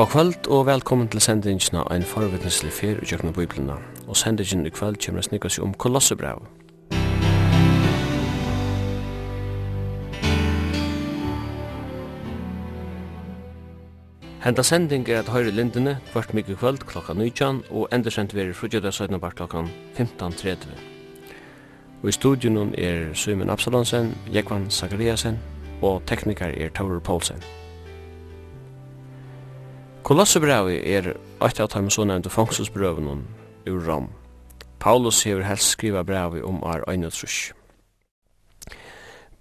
God kvöld og velkommen til sendingina ein forvittneslig fyr i kjøkna biblina. Og sendingin i kvöld kommer å snikke seg om kolossebrev. Henda sending er at høyre lindene kvart mykje kvöld klokka 19 og endersent veri frugjöda 17 bar klokka 15.30. Og i studion er Suimen Absalonsen, Jekvan Zakariasen og teknikar er Taurur Poulsen. Kolosserbrevet er eitt av tæmum so nevndu fangsulsbrøvunum ur Rom. Paulus hevur helst skriva brevi om ar einatrush.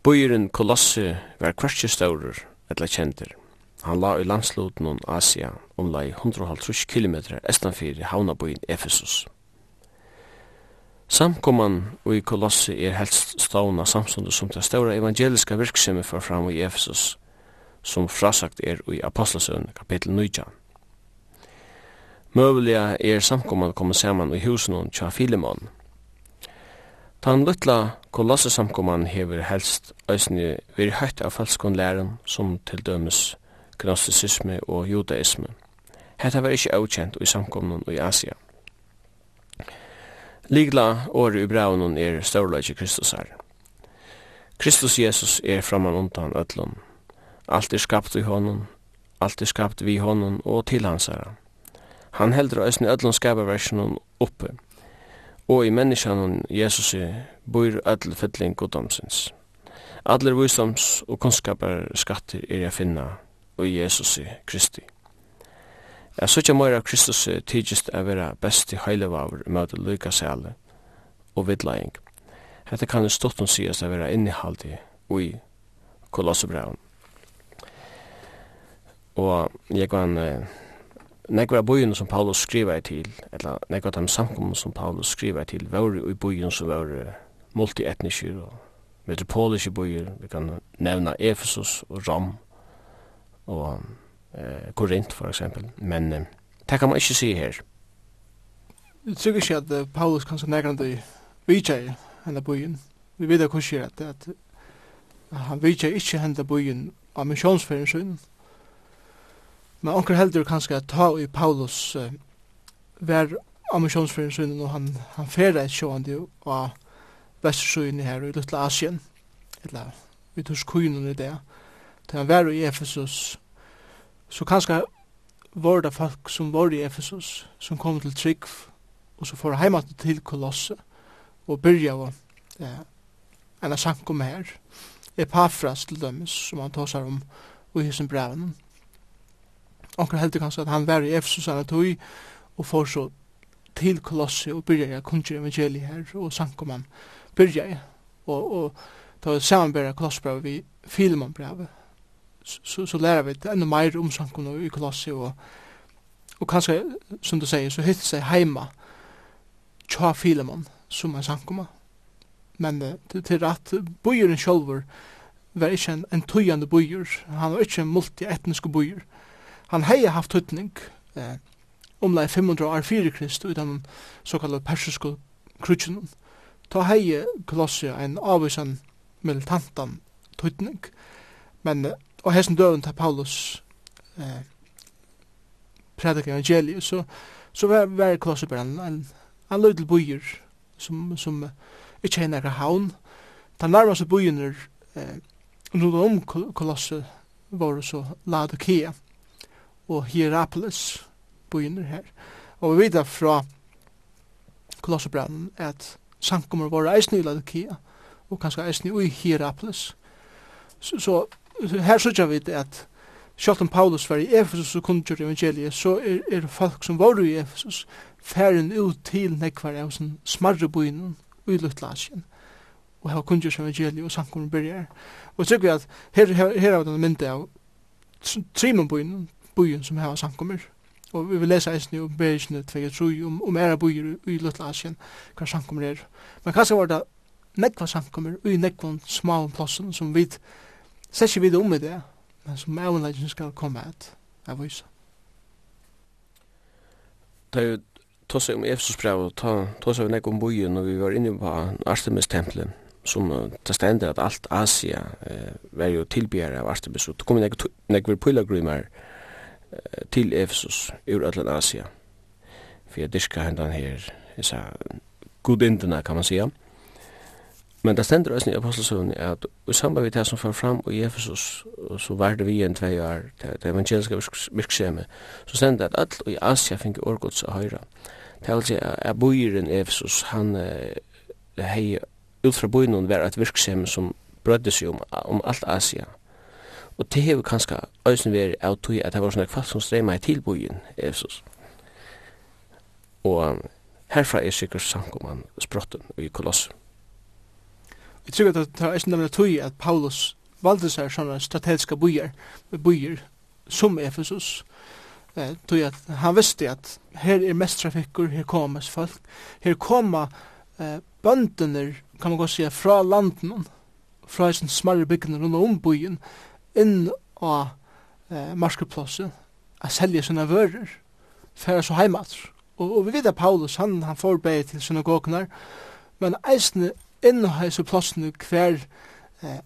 Bøyren Kolosse var kvartje stórur ella kendur. Han la i landsloten Asia omlai 150 km estanfyrir havnabøyen Efesus. Samkomman i Kolosse er helst stavna samstundet som ta ståra evangeliska virksomhet for fram i Efesus, som frasagt er i Apostelsøvn kapittel 9. Møveliga er samkomman kommet saman i husen hon tja Filimon. Tan lutla kolosse samkomman hever helst æsni veri høyt av falskon læren som til dømes gnostisisme og judaisme. Hetta var ikkje avkjent i samkomman i Asia. Ligla året i braunen er størleikje Kristusar. Kristus Jesus er framan undan ötlun. Alt er skapt i honom, alt er skapt vi honom og til hans herra. Han heldur æsni öllum skaparversinum uppe, og i menneskjanon Jesus i bor öll fylling goddomsins. Allir visdoms og kunnskapar skattir er jeg finna og i Jesus Kristi. Jeg søtja møyra av Kristus i er vera besti heilevaver møte lykka sæle og vidlaing. Hette kan det stått om sies er vera innihaldi ui kolossebraun. Og jeg kan nekvar av bøyene som Paulus skriver til, eller nekva av de samkomne som Paulus skriver til, var i bøyene som var multietniske og metropoliske bøyer, vi kan nevna Efesus og Rom og eh, Korint for eksempel, men eh, det kan man ikke si her. Jeg tror ikke at Paulus kan så nekrande i henne bøyen. Vi vet hvordan det er at han vidtja ikke henne bøyen av misjonsferien sin, Men onker heldur kanskje at ta i Paulus uh, ver ammisjonsfyrin synen og han, han færa et sjåandi av vestersøyni her i Lutla Asien, eller vi tors kuinen i det, til han var i Efesus, så kanskje var det folk som var i Efesus, som kom til Trygg, og så får heimat til Kolosse, og byrja og eh, en sankum her, Epafras til dømes, som han tåsar om, og i sin breven, onker heldur kanskje at han var i Efesus alla tog og får så til Kolossi og byrja jeg kunnskje evangeliet her og sankoman byrja jeg og, og ta samanbæra Kolossbrevet vi Filemonbrevet så, så lærer vi enda meir om sankoman i Kolossi og, og kanskje som du sier så hylt seg heima tja Filemon som en sankoman men til, til at bojeren sjolver var ikke en, en tøyende bøyer. han var ikke en multietnisk bojer han hei haft hytning eh, omlai 500 år fyrir krist i den såkalla persisko krutsinum. Ta hei Kolossia en avvisan militantan hytning, men og hessen døven til Paulus eh, predik evangeliet, så, så var, var Kolossia bare en, en, en løydel bøyer som, som uh, ikke hei nekka haun. Ta nærmaste bøyene eh, rundt om Kolossia var så Laodikea og Hierapolis begynner her. Og vi vet fra Kolossebrannen at samkommer var eisen i Ladokia og kanskje eisen i Hierapolis. Så, så her sørger vi at Sjalt om Paulus var i Efesus og kundgjør evangeliet, så er, er folk som var i Efesus færen ut til nekvar av sin smarre byen i Lutlasien Og her kundgjør evangeliet og samkommer byrjar. Og så vi at her, her, her er den mynda av trimen byen, byen som har sankommer. Og vi vil lese eisen om Bergen 2 om, om era byer i Lutla Asien, hva sankommer er. Men kanskje var det nekva samkommer i nekva små plassen som vi ser ikke videre om i det, men som avunleggen skal komme et, jeg viser. Det er jo tossa om Efesus brev, og tossa vi nekva om byen, og vi var inne på Artemis-tempelen, som det stender at alt Asia eh, var jo tilbjere av Artemis, og det kom nekva pilgrimer, til Efesus ur Atlan Asia. For jeg dyrka hendan her, jeg sa, godindina kan man sia. Men det stender også i apostelsövning at i samband med det som för fram i Efesus så var det vi en tvei år det evangeliska virksomhet så ständer at alt i Asia finge årgods a høyra. Det vil si at boiren Efesus han hei ut fra boiren var et virksomhet som brødde seg om, om alt Asia Og det hever kanskje øysen veri av tog at det var sånne kvall som strema i tilbojen, Jesus. Og herfra er sikkert sankoman sprotten i kolossum. Jeg tror at det er ikke nemlig tog at Paulus valgte seg sånne strategiske byer, byer som Efesus, tog at han visste at her er mest trafikker, her kommer folk, her kommer eh, bøndene, kan man godt si, fra landen, fra sin smarre byggene rundt om byen, inn av eh, marskeplasset a selja sina vörer færa så heimat Og, og vi vet at Paulus, han, han får bæg til synagognar, men eisne inn á hese plassene hver eh,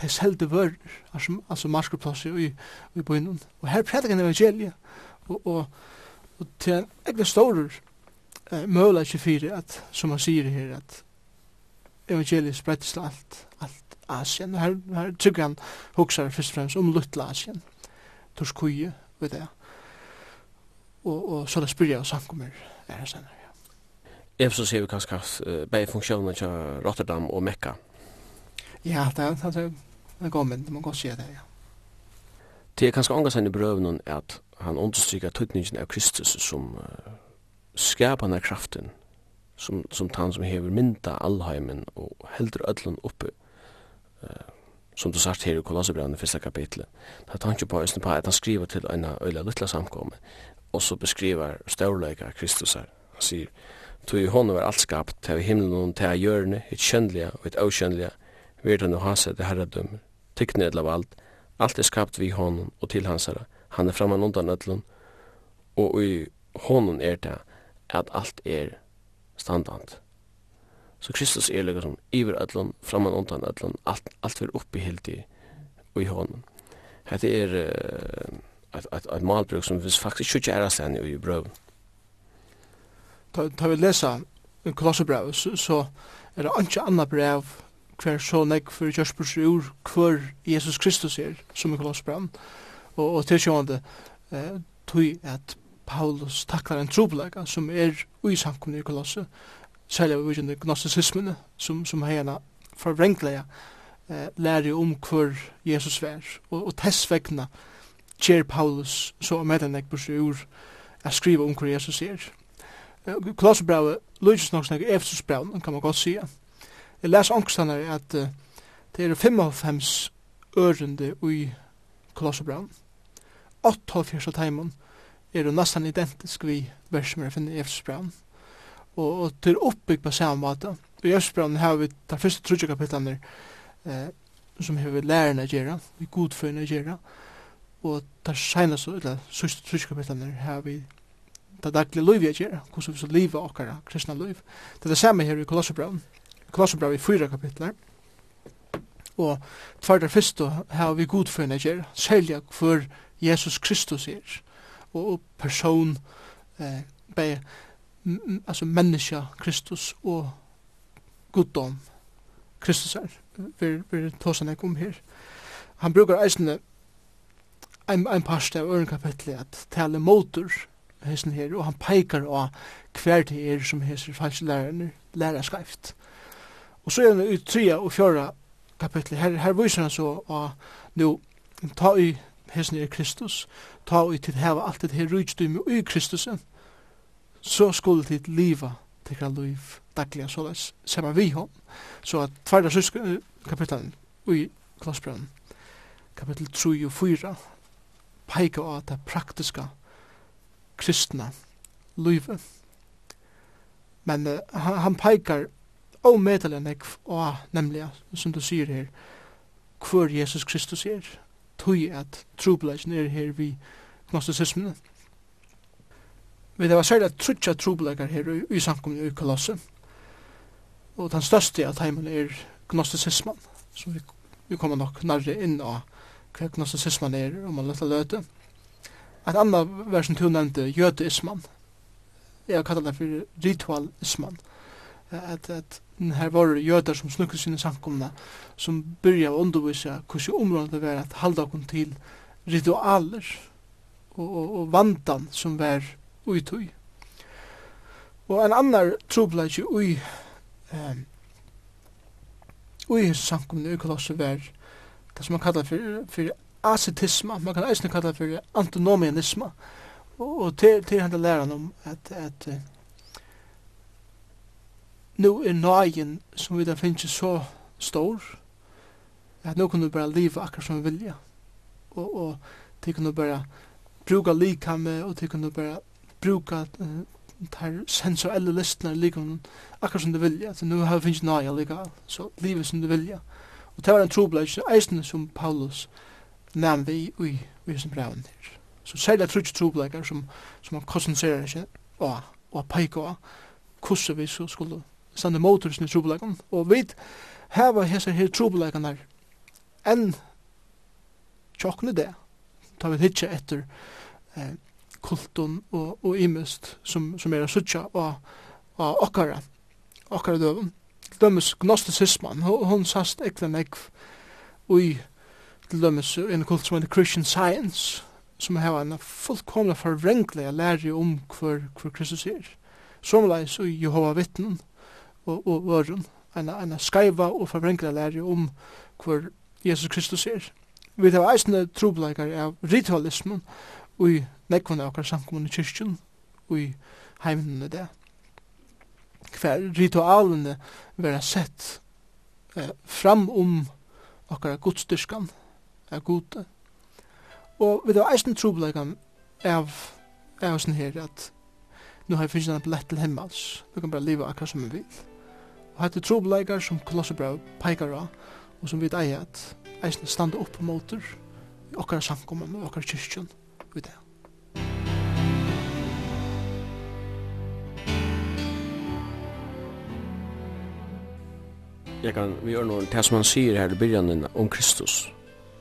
de selte vører, altså, altså marskeplasset i, i bøynun. Og her prædik en evangeliet, og, og, og til en egna stårer eh, møla 24, at, som han sier her, at evangeliet sprettes til alt, Asien, her, her tykker han hoksar først og fremst om Lutla Asien, Torskuje, vet jeg. Og, og så det spyrir jeg og samkommer er her senere. Ja. så ser vi kanskje uh, begge funksjoner til Rotterdam og Mekka. Ja, det er, det er, det går med, det må godt si det, ja. Det er kanskje ångas han i brøvnen at han understryker tøytningen av Kristus som uh, skapande kraften som, som han som hever mynda allheimen og heldur öllun uppe som du sagt her i Kolossebrand i første kapitlet. Da er tanke på på at han skriver til en øyla lytla samkomme, og så beskriver størleika av Kristus her. Han sier, «Tog i hånden var alt skapt, til himmelen og til hjørne, et kjennelige og et avkjennelige, virt han ha seg til herredømmer, tykkene edel av alt, alt er skapt vi hånden og til hans herre, han er framan undan ødlun, og i hånden er det at alt er standant.» Så Kristus er liksom iver allan, framan undan allan, alt, alt fyrir oppihildi og i hånden. Hette er uh, et, et, malbruk som vi faktisk ikke er aslan i brøven. Da vi lesa Kolossebrev, så, så er det ikke anna brev hver så nek for kjørsburs ur hver Jesus Kristus er, som i Kolossebrev. Og, og tilsjående eh, tog at Paulus taklar en trobelaga som er ui samkomne i Kolosse, særlig av virkende gnostisismene som, som heina forvrenglega eh, lærer om hver Jesus vær. Og, og tess vegna kjer Paulus så med den ekburs ur a skriva om hver Jesus er. Kolosserbrevet, Lujas nok snakker Efesusbrevet, kan man godt sia Jeg leser angstene at uh, det er 55 ørende i Kolosserbrevet. 8 av fyrsta timen er jo nesten identisk vi vers som jeg finner i og, og til oppbygg på samme måte. I Østbrann har vi de første trutje kapitlene eh, som har vi lærerne gjøre, vi godførende gjøre, og de seneste, eller sørste trutje kapitlene har vi det daglige liv jeg gjør, hvordan vi så livet okkara, kristna liv. Det er det samme her i Kolossebraun. Kolossebraun i fyra kapitler, og tvær der første har vi godfunn jeg gjør, særlig for Jesus Kristus er, og person, eh, bare alltså människa Kristus och guddom Kristus är vi vi tosan kom her. han brukar eisne ein ein parst av øren kapitlet at tale motor hesten her og han peikar av hver til er som hesir falske lærerne lærer skrift og så er han ut tria og 4 kapitlet her her viser han så at nu, ta i hesten er Kristus ta i til heva alt det her rúgdum í Kristus så skulle dit liva tekra liv dagliga så det samma vi hon så att tvärda sysk kapitalen i klassbrann kapitel 3 og 4 peika av det praktiska kristna livet men uh, han, han peikar omedelig nek og nemlig som du sier her hvor Jesus Kristus er. Tog at trobladjen er her vi gnosticismen Vi det var særlig trutja trobleikar her i samkommun i Kolosse. Og den største av teimen er gnostisisman, som vi, vi kommer nok nærre inn av hva gnostisisman er om man lette løte. Et annet vers som du nevnte, jødeisman. Jeg har det for ritualisman. At, at her var jøder som snukket sine sankumna, som byrja å undervisa hvordan området var at halda okkur til ritualer og, og, og vandan som var ui tui. Og en annar trobladje ui um, ui hins sankum ui kolossu var det som man kallar fyrir, fyrir ascetisma, man kan eisne kalla fyrir antinomianisma. Og, og til, til henda læran om at, at uh, nu er nøyen som vi da finnes så stor at nu kan du bare liva akkur som vi vilja. Og, og til kan du bare bruka likame og til kan du bare bruka uh, tar sensuelle listene likom akkurat som du vilja, at nu har vi finnst naja lika, så livet som du vilja. Og det var en trobladj, eisne som Paulus nam vi ui, ui som braun her. Så særlig trutje trobladjar som, som man konsentrerer seg og, og peika av hvordan vi så skulle stande motor sin trobladjar. Og vi heva hessar her trobladjarnar enn tjokkne det, tar vi hitje etter eh, kultun og, og imist som, som er en og og av okkara, okkara døvum. Til dømes gnosticisman, hon sast ekla negv ui til dømes en kult som heter Christian Science, som hava en fullkomna forvrenglig læri om hver, hver Kristus er. Somleis ui Jehova vittnen og, og vörun, en, en skaiva og forvrenglig læri om hver Jesus Kristus er. Vi tar eisne trobleikar av ritualismen, i nekvunne okkar samkommun samkommunne kyrkjen og i heimene det. Hver ritualene vera sett eh, fram om okkar godstyrskan er gode. Og vi har eisen trobelegan av av sånn her at nu har vi finnst en billett til himmels. Vi kan bare leva akkurat som vi vil. Og hette trobelegar som Kolossebrev peikar av og som vi eier at eisen standa opp på motor i okkar samkommun og okkar kyrkjen jag kan vi gör någon det som man säger här i början om Kristus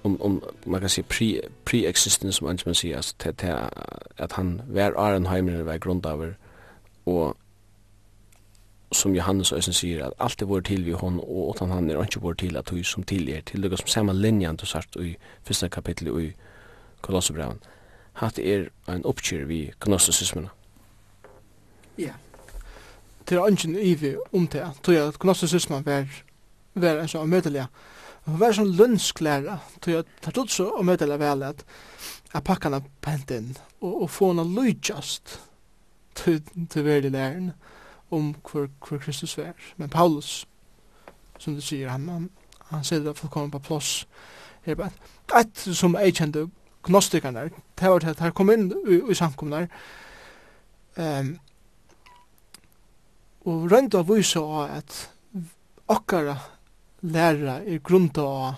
om om man kan se pre pre-existence som man säger se att att han var Aronheimer var grundaver och som Johannes Ösen säger att allt är vår till vi hon och utan han är inte vår till att hur som till er till det som samma linjen du sagt i första kapitlet i Kolosserbrevet hat er en uppkjør vi gnosticismen. Ja. Det er ingen ivi om det, tror jeg at gnosticismen var vera en sånn omøtelig. Hun var sånn lønnsklæra, tog jeg tatt ut så omøtelig vel at jeg pakka henne pent inn, og, og få henne lydjast til, til verdig læren om hvor, hvor Kristus var. Men Paulus, som du sier, han, han, han sier det for å komme på plåss. Her bare, et som jeg kjente gnostikerne, det var til at her kom inn i, i samkomne um, og rønte av vise at okkara læra er grunda av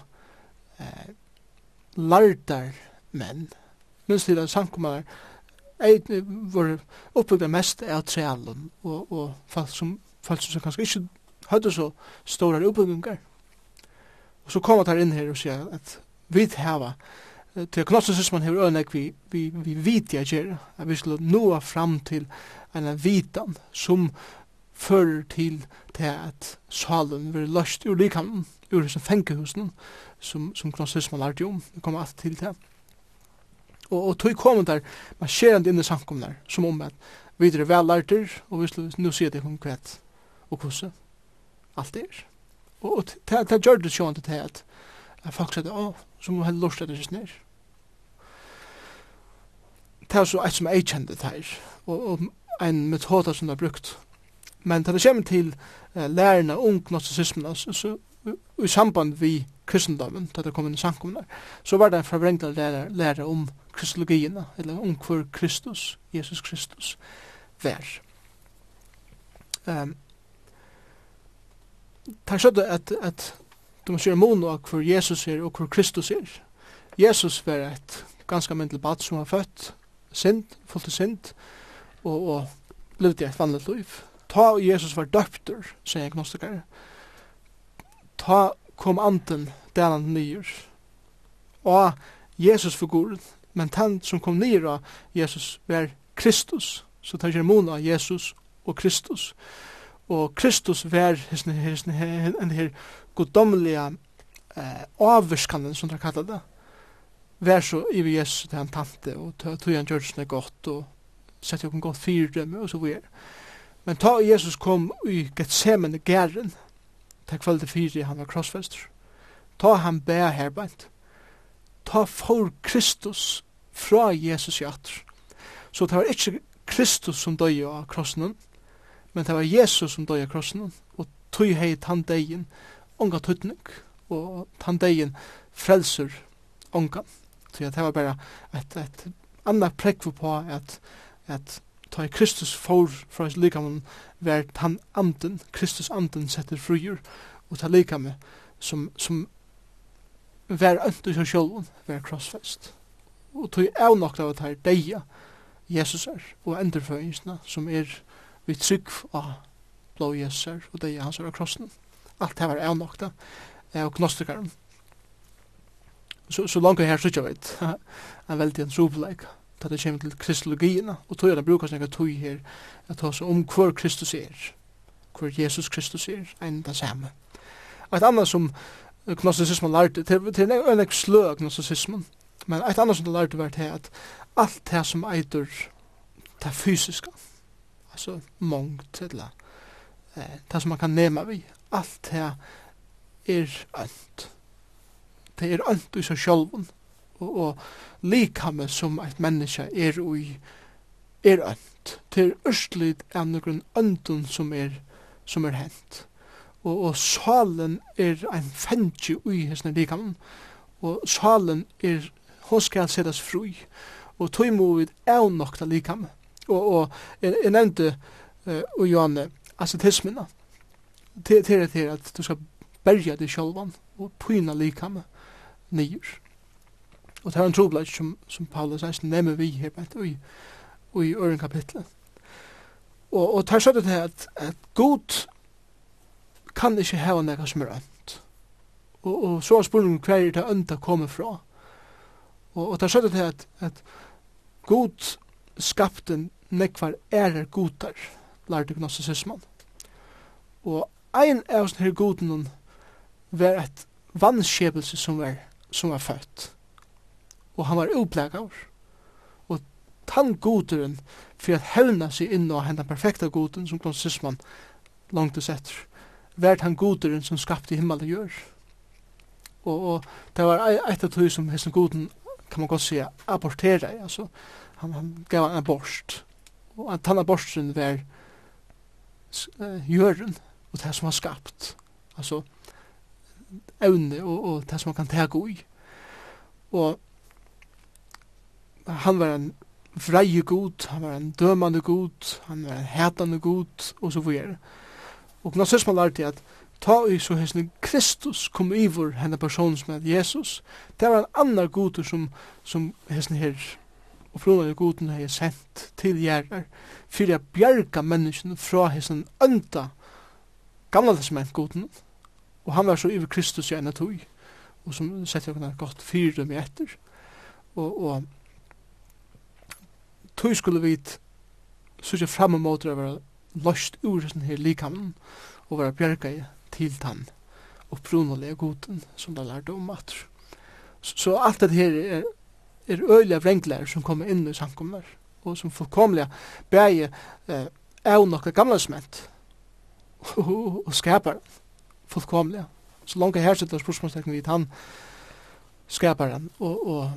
eh, lardar menn. Minns til at sankumar eit var oppbyggda mest av trealen og, og folk som, folk som kanskje ikke hadde så store oppbyggingar. Og så kom at her inn her og sier at vi hava til knossen synes man hever øynek vi, vi, vi vitja gjerra, at vi skulle nå fram til en vitan som fører til til at salen blir løst ur likhamnen, ur som fengehusen, som, som klassismen lærte om, det kommer alt til det. Og, og tog kommer der, marsjerende inn i samkommen der, som om at videre vel lærte, og vi skulle nå se det konkret, og hvordan alt er. Og, og det, det gjør det sånn til at, at folk sier, å, så må heller løst det ned. Det er så et som jeg kjente det her, og, og en metode som er brukt Men det kommer til uh, lærerne om gnostisismen, så i samband vi kristendommen, da det kom inn i samkommunar, så var det en forvrengla lærer, lærer om kristologien, eller om hvor Kristus, Jesus Kristus, var. Um, ta skjødde at, at du må kjøre mono av hvor Jesus er og hvor Kristus er. Jesus var et ganske myndelig bad som var født, synd, fullt til synd, og, og levde et vanlig liv ta Jesus var døptur, sier agnostikar, ta kom anden delan nyur, og Jesus figuren, men den som kom nyer av Jesus var Kristus, så tar ikke mona Jesus og Kristus, og Kristus var hisne, hisne, hisne, en her goddomlige eh, avvirskanen, som de kallar det, vær så i vi Jesus til han tante, og tog han gjørsene godt, og sette jo en godt fyrdømme, og så videre. Men ta Jesus kom i Gethsemane gæren, ta kvalde fyri han var krossfester. Ta han bæ herbeint. Ta for Kristus fra Jesus i atter. Så det var ikkje Kristus som døy av krossen, men det var Jesus som døy av krossen, og tog hei tandegin onga tøtning, og tandegin frelser onga. Så det var bare et, et annet prekv på at, at ta Kristus for fra hans likamon var han anden, Kristus anden setter frujur og ta likame som, som var öntu seg sjolvun var krossfest. Og tog av nok av at her deia Jesus er, og endurføyingsna som er vi trygg av blå Jesus er, og deia hans er av krossen. Alt det var av nok da, og gnostikaren. Så, så langt her sykja veit, en veldig en trobeleik da det kommer til kristologina, og tog er det brukar snakka tog her, at ta seg om hvor Kristus er, hvor Jesus Kristus er, enn det samme. Et annet som gnostisismen lærte, til, til en øyne slø av gnostisismen, men et annet som det lærte var til at alt det som eitur det fysiska, altså mångt, eller det som man kan nema vi, alt det er ønt. Det er ønt i seg sjølven, og, og likame som eit menneske er ui er ønt. Det er østlig av noen ønden som er, som er hent. Og, og salen er ein fengje ui hesne likame. Og salen er, hos skal setas fri. Og tog må vi av nokta likame. Og, og jeg, jeg nevnte uh, og Johanne, ascetismina. Det er til at du skal berja deg sjolvan og pyna likame nyer. Og det er en trobladj som, som Paulus eisen nemmer vi her bænt i, i øren kapitlet. Og, og det er sånn at, at god kan ikke heva nega som er ønt. Og, og så er spørningen hver er det ønta komme fra. Og, og det er sånn at, at god skapte nekvar ærer godar, lærte gnostisismen. Og ein av sånne her goden var et vannskjebelse som var, som var født og han var upplekaver. Og tann goderen for at hevna seg inn og henda perfekta goden som klassisman langt og setter, vært han goderen som skapte himmel og gjør. Og, og det var eit av tog som hesten goden, kan man godt sija, abortera, altså, han, han gav en abort. Og at han aborten var uh, gjøren, og det som var skapt. Altså, evne og, og det som man kan tega og Og han var en vreie god, han var en dømande god, han var en hetande god, og så videre. Og nazismen lærte at ta i så hessene Kristus kom ivor henne person som er Jesus. Det var en annan god som, som hessene her og frona i goden har jeg sendt til gjerrar fyrir a bjerga menneskene fra hessene ønda gamla testament goden og han var så iver Kristus i enn tog og som sett jeg kunne godt fyrir dem etter og, og tog skulle vi sørge fram og måter å være løst ur sin her likamnen og være bjerga i til tann og prunalige goden som de lærte om at. Så, alt det her er, er øyla vrenglar som kommer inn i samkommer og som fullkomliga bæge eh, er nokka gamla sment og, og skaper fullkomlige. Så langt her sitter spørsmålstekning vidt han skaparen og, og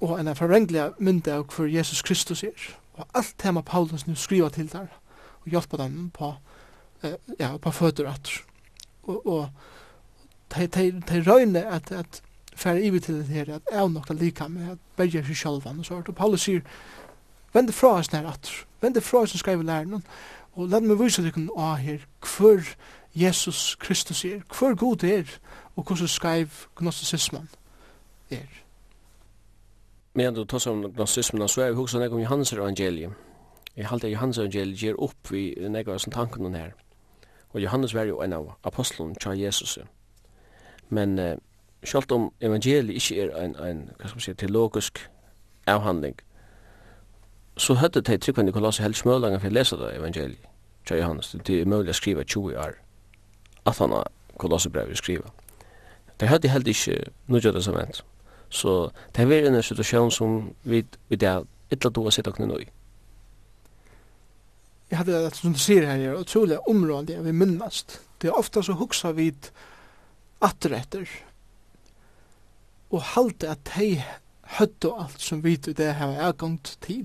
og en forvrengelig mynd av hver Jesus Kristus er. Og alt det med Paulus nu skriva til der, og hjelpa dem på, eh, ja, på føtter at. Og, og de, de, de røyne at, at færre ivi til det her, at jeg nokta lika med at berger seg sjálfan og så. Og Paulus sier, vende fra oss nær at, vende fra oss som skriver læren, og let meg vise deg å her, hver Jesus Kristus er, hver god er, og hvordan skreiv gnostisismen er. Men du tar som gnostismen så er vi hos nek om Johannes evangelium. Jag håller Johannes evangeliet gir opp vi nek av som tanken den här. Och Johannes var jo en av apostelen tja Jesus. Men uh, selv om evangeliet ikke er en en hva skal man si, teologisk avhandling så hade det tryckt när Kolosse helt for å lese det evangeliet tja Johannes det er mulig å skrive 20 år at han har Kolosse brev å skrive. Det hade helt ikke nu gör det som väntat. Så det er en situasjon som vi i dag ikke då å sitte oss nå i. Jeg hadde det som du sier her, er utrolig område jeg vil minnast. Det er ofta så huksa vi atretter og halte at de høtte alt som vi i det har avgångt til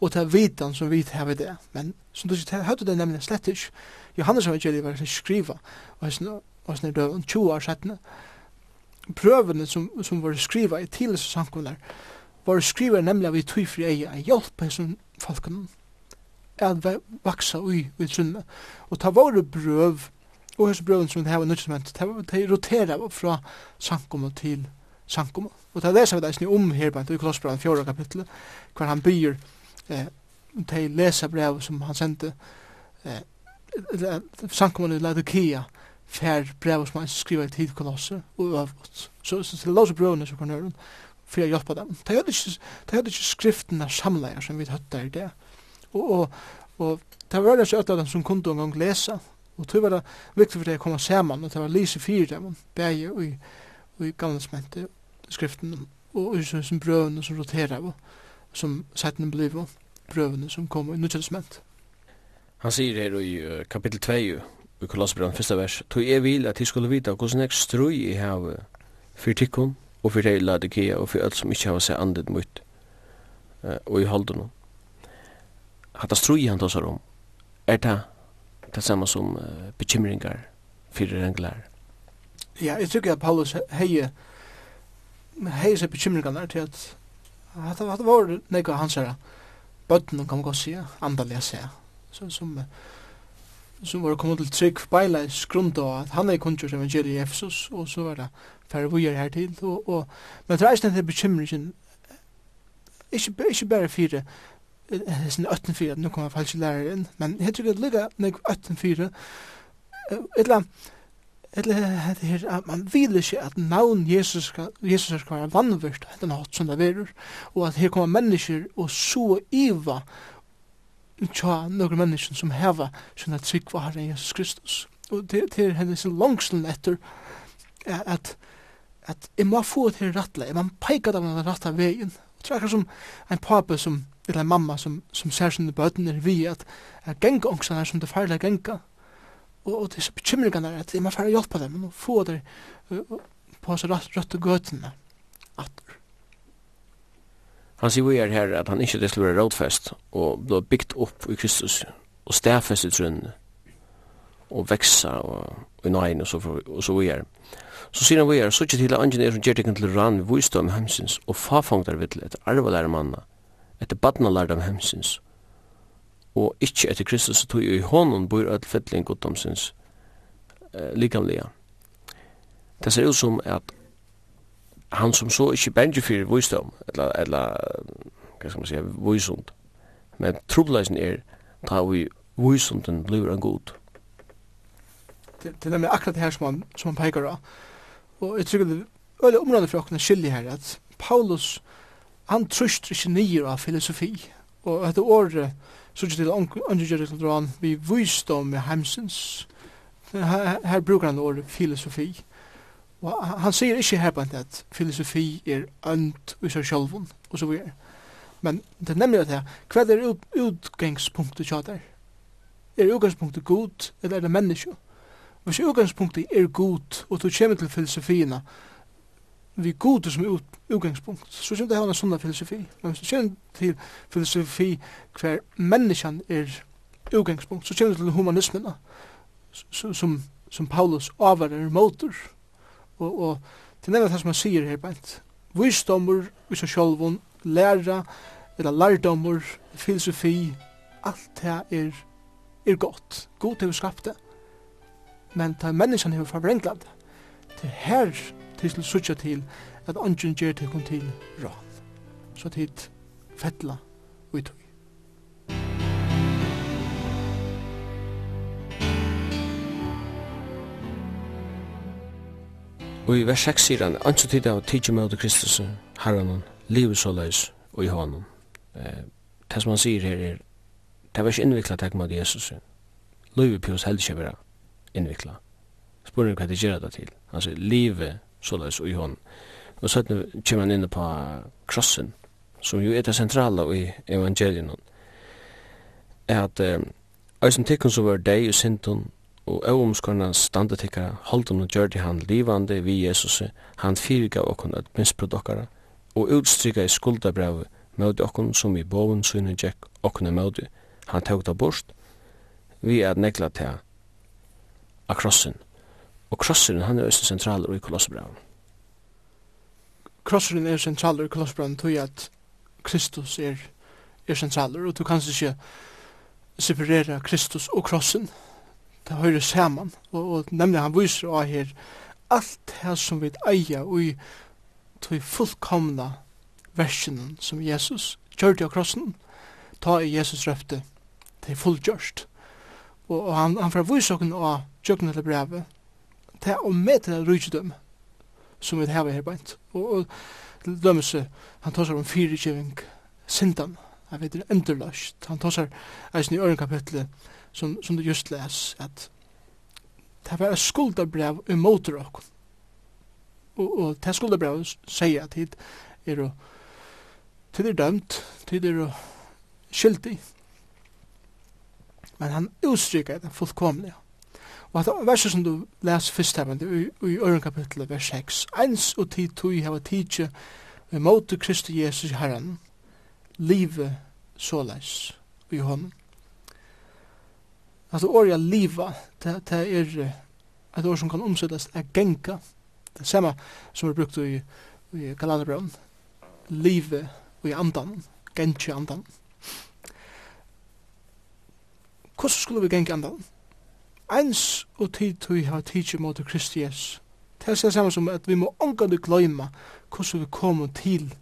og ta vitan som vi har det. Men som du sier, høtte det nemlig slett ikke. Johannes evangeliet var skriva, og hans er døven 20 år settene, prøvene som, som var skriva i tidligere samkommunar var skriva nemlig av i tøy fri eie en hjelp som folkene at vaksa ui i trunne og ta våre brøv og hos brøven som det her var nødvendig de roterer fra samkommun til sankum. og ta leser vi det om her i Kolossbrann 4 kapitlet hver han byr eh, de lesa brev som han sendte eh, samkommun i Ladokia fer brev som han skriver til kolosser og øvrigt. Så så til låse brøvene som kan høren for å hjelpe dem. Det hadde ikke, det hadde ikke skriftene samleier som vi høtte i det. Og, og, og det var det øyne av dem som kunne en gang lese. Og det var det viktig for det å komme sammen, og det var lise fire dem, begge og i, og i gamle smente skriften, og i sånne brøvene som roterer av, som settene blir av brøvene som kommer i nødvendig smente. Han sier her i kapittel 2 i Kolossbrann, første vers, tog jeg vil at jeg skulle vite hvordan jeg strøy i havet for tikkum og for deg Laodikea og for alt som ikke har seg andet mot og i holden Hatta strøy han tåsar om er det det samme som uh, bekymringar for renglar. Ja, jeg tykker at Paulus heier hei seg bekymringar til at at det var nekka hans her bøtten kan man godt sige, andalega se, som, som som var kommet til trygg beileis grunn av at han er kunngjørs evangeliet i Efesus, og så var det færre vujer her til. Og, og, men det er ikke denne bekymringen, ikke, ikke bare fire, det er sånn 18-4, nå kommer falsk lærer inn, men jeg tror det ligger nek 18-4, etla, etla, hette her, at man vil ikke at navn Jesus skal, Jesus skal være vannvist, etter natt som det verur, og at her kommer mennesker og så iva, tja nøkker mennesken som heva sånne trygg var herre Jesus Kristus. Og det, det er hennes langsen etter at, at jeg må få det til rattle, jeg må peika dem den ratta veien. Og det er som en pape som, eller en mamma som, som ser sånne bøten vi, at, at genga ångsene som det ferdig genga. Og, og disse bekymringene er at jeg må ferdig hjelpe dem, og få det på så rødt og gøtene atter. Han sier vi er her at han ikke det skulle være rådfest og ble bygd opp i Kristus og stedfest i trønnen og veksa og, og i nøyen og så, for, og så vi er. Så sier han vi er, så ikke til at angen er som gjør det til rann vistdom hemsins og fafangtar vittle etter arvalære manna, etter badnalærdom hemsins og ikke etter Kristus så tog jo i hånden bor et fettling goddomsins eh, likamlega. Det ser ut som at han som så ikke benge for visdom, eller, eller hva skal man si, visund. Men trobeleisen er ta vi visunden blir en god. Det, det er nemlig akkurat det her som han, som han peker av. Og jeg tror det er veldig området for åkne skyldig her, at Paulus, han trøst ikke nyer av filosofi. Og etter året, så ikke til åndgjøret, vi visdom med hemsens. Her, her bruker han året filosofi. Og han sier ikke her på at filosofi er ønt i seg selv, og så videre. Men det er nemlig at her, hva er ut, utgangspunktet kja der? Er utgangspunktet god, eller er det menneske? Hvis utgangspunktet er god, og du kommer til filosofiene, vi god som utgangspunkt, så kommer det her en sånn filosofi. Men hvis du kommer til filosofi hver menneskene er utgangspunkt, så kommer det til humanismen, som, som Paulus avvarer motor, Og, og til er det som han sier her bænt. Visdommer, vi så sjolvun, læra, eller lærdommer, filosofi, alt det er, er godt. God til å skapt det. Men ta er menneskene har forvrenglet det. Det her til å til at ongen gjer til kun til råd. Så tid fettla Og i vers 6 sier han, «Anso tid av tidsi møte Kristus, herranen, livet så løs og i hånden». Eh, det som han sier her er, det var ikke innviklet takk mot Jesus. Livet pjus heldig ikke være innviklet. Spørner hva det gjør det til. Han sier, livet så løs og i hånden. Og så kommer han inn på krossen, som jo er det sentrale i evangelien. Er at, «Eisen tikkun så var deg i sintun, og øvumskorna standa tikkara holdun og gjørdi han livande vi Jesus, han fyrirgav okkon at misbrud okkara, og utstrykka i skuldabrevet møti okkon som i boven syne gjekk okkon er møti, han tøk da bort, vi er negla til a krossen, og krossen han er østen sentral i kolossebrevet. Krossen er sentral i kolossebrevet tog at Kristus er, er sentral, og du kan ikke separera Kristus og krossen, det høyre saman, og, og nemlig han viser av her alt det som vi eier og i tog fullkomna versjonen som Jesus gjør det av krossen, ta i Jesus røfte til fullgjørst. Og, og han, han fra visokken av tjøkken til brevet, til å møte det rydgjødøm som vi har her beint. Og, og til dømmelse, han tar seg om fyrirgjøving sindan, jeg vet det endurløst. Han tar seg eisen i øren kapitlet, som, som du just les, at det var et skuldabrev imot dere. Og, og det skuldabrev sier at hit er å Tid er dømt, tid er skyldig. Men han utstryker det fullkomlig Og at verset som du les først her, i, i øren kapittel vers 6, «Ens og tid tog hava tidsje vi måte Kristi Jesus i Herren, livet såleis i hånden. Alltså ordet liva, det, det är ett ord som kan omsättas att genka. Det samma som är brukt i, i Galaterbrön. Live och i andan, genki andan. Hvordan skulle vi genka andan? Eins og tid til vi har tidsi mot Kristi Jesus. Det er det samme som at vi må omgående gløyma hvordan vi kommer til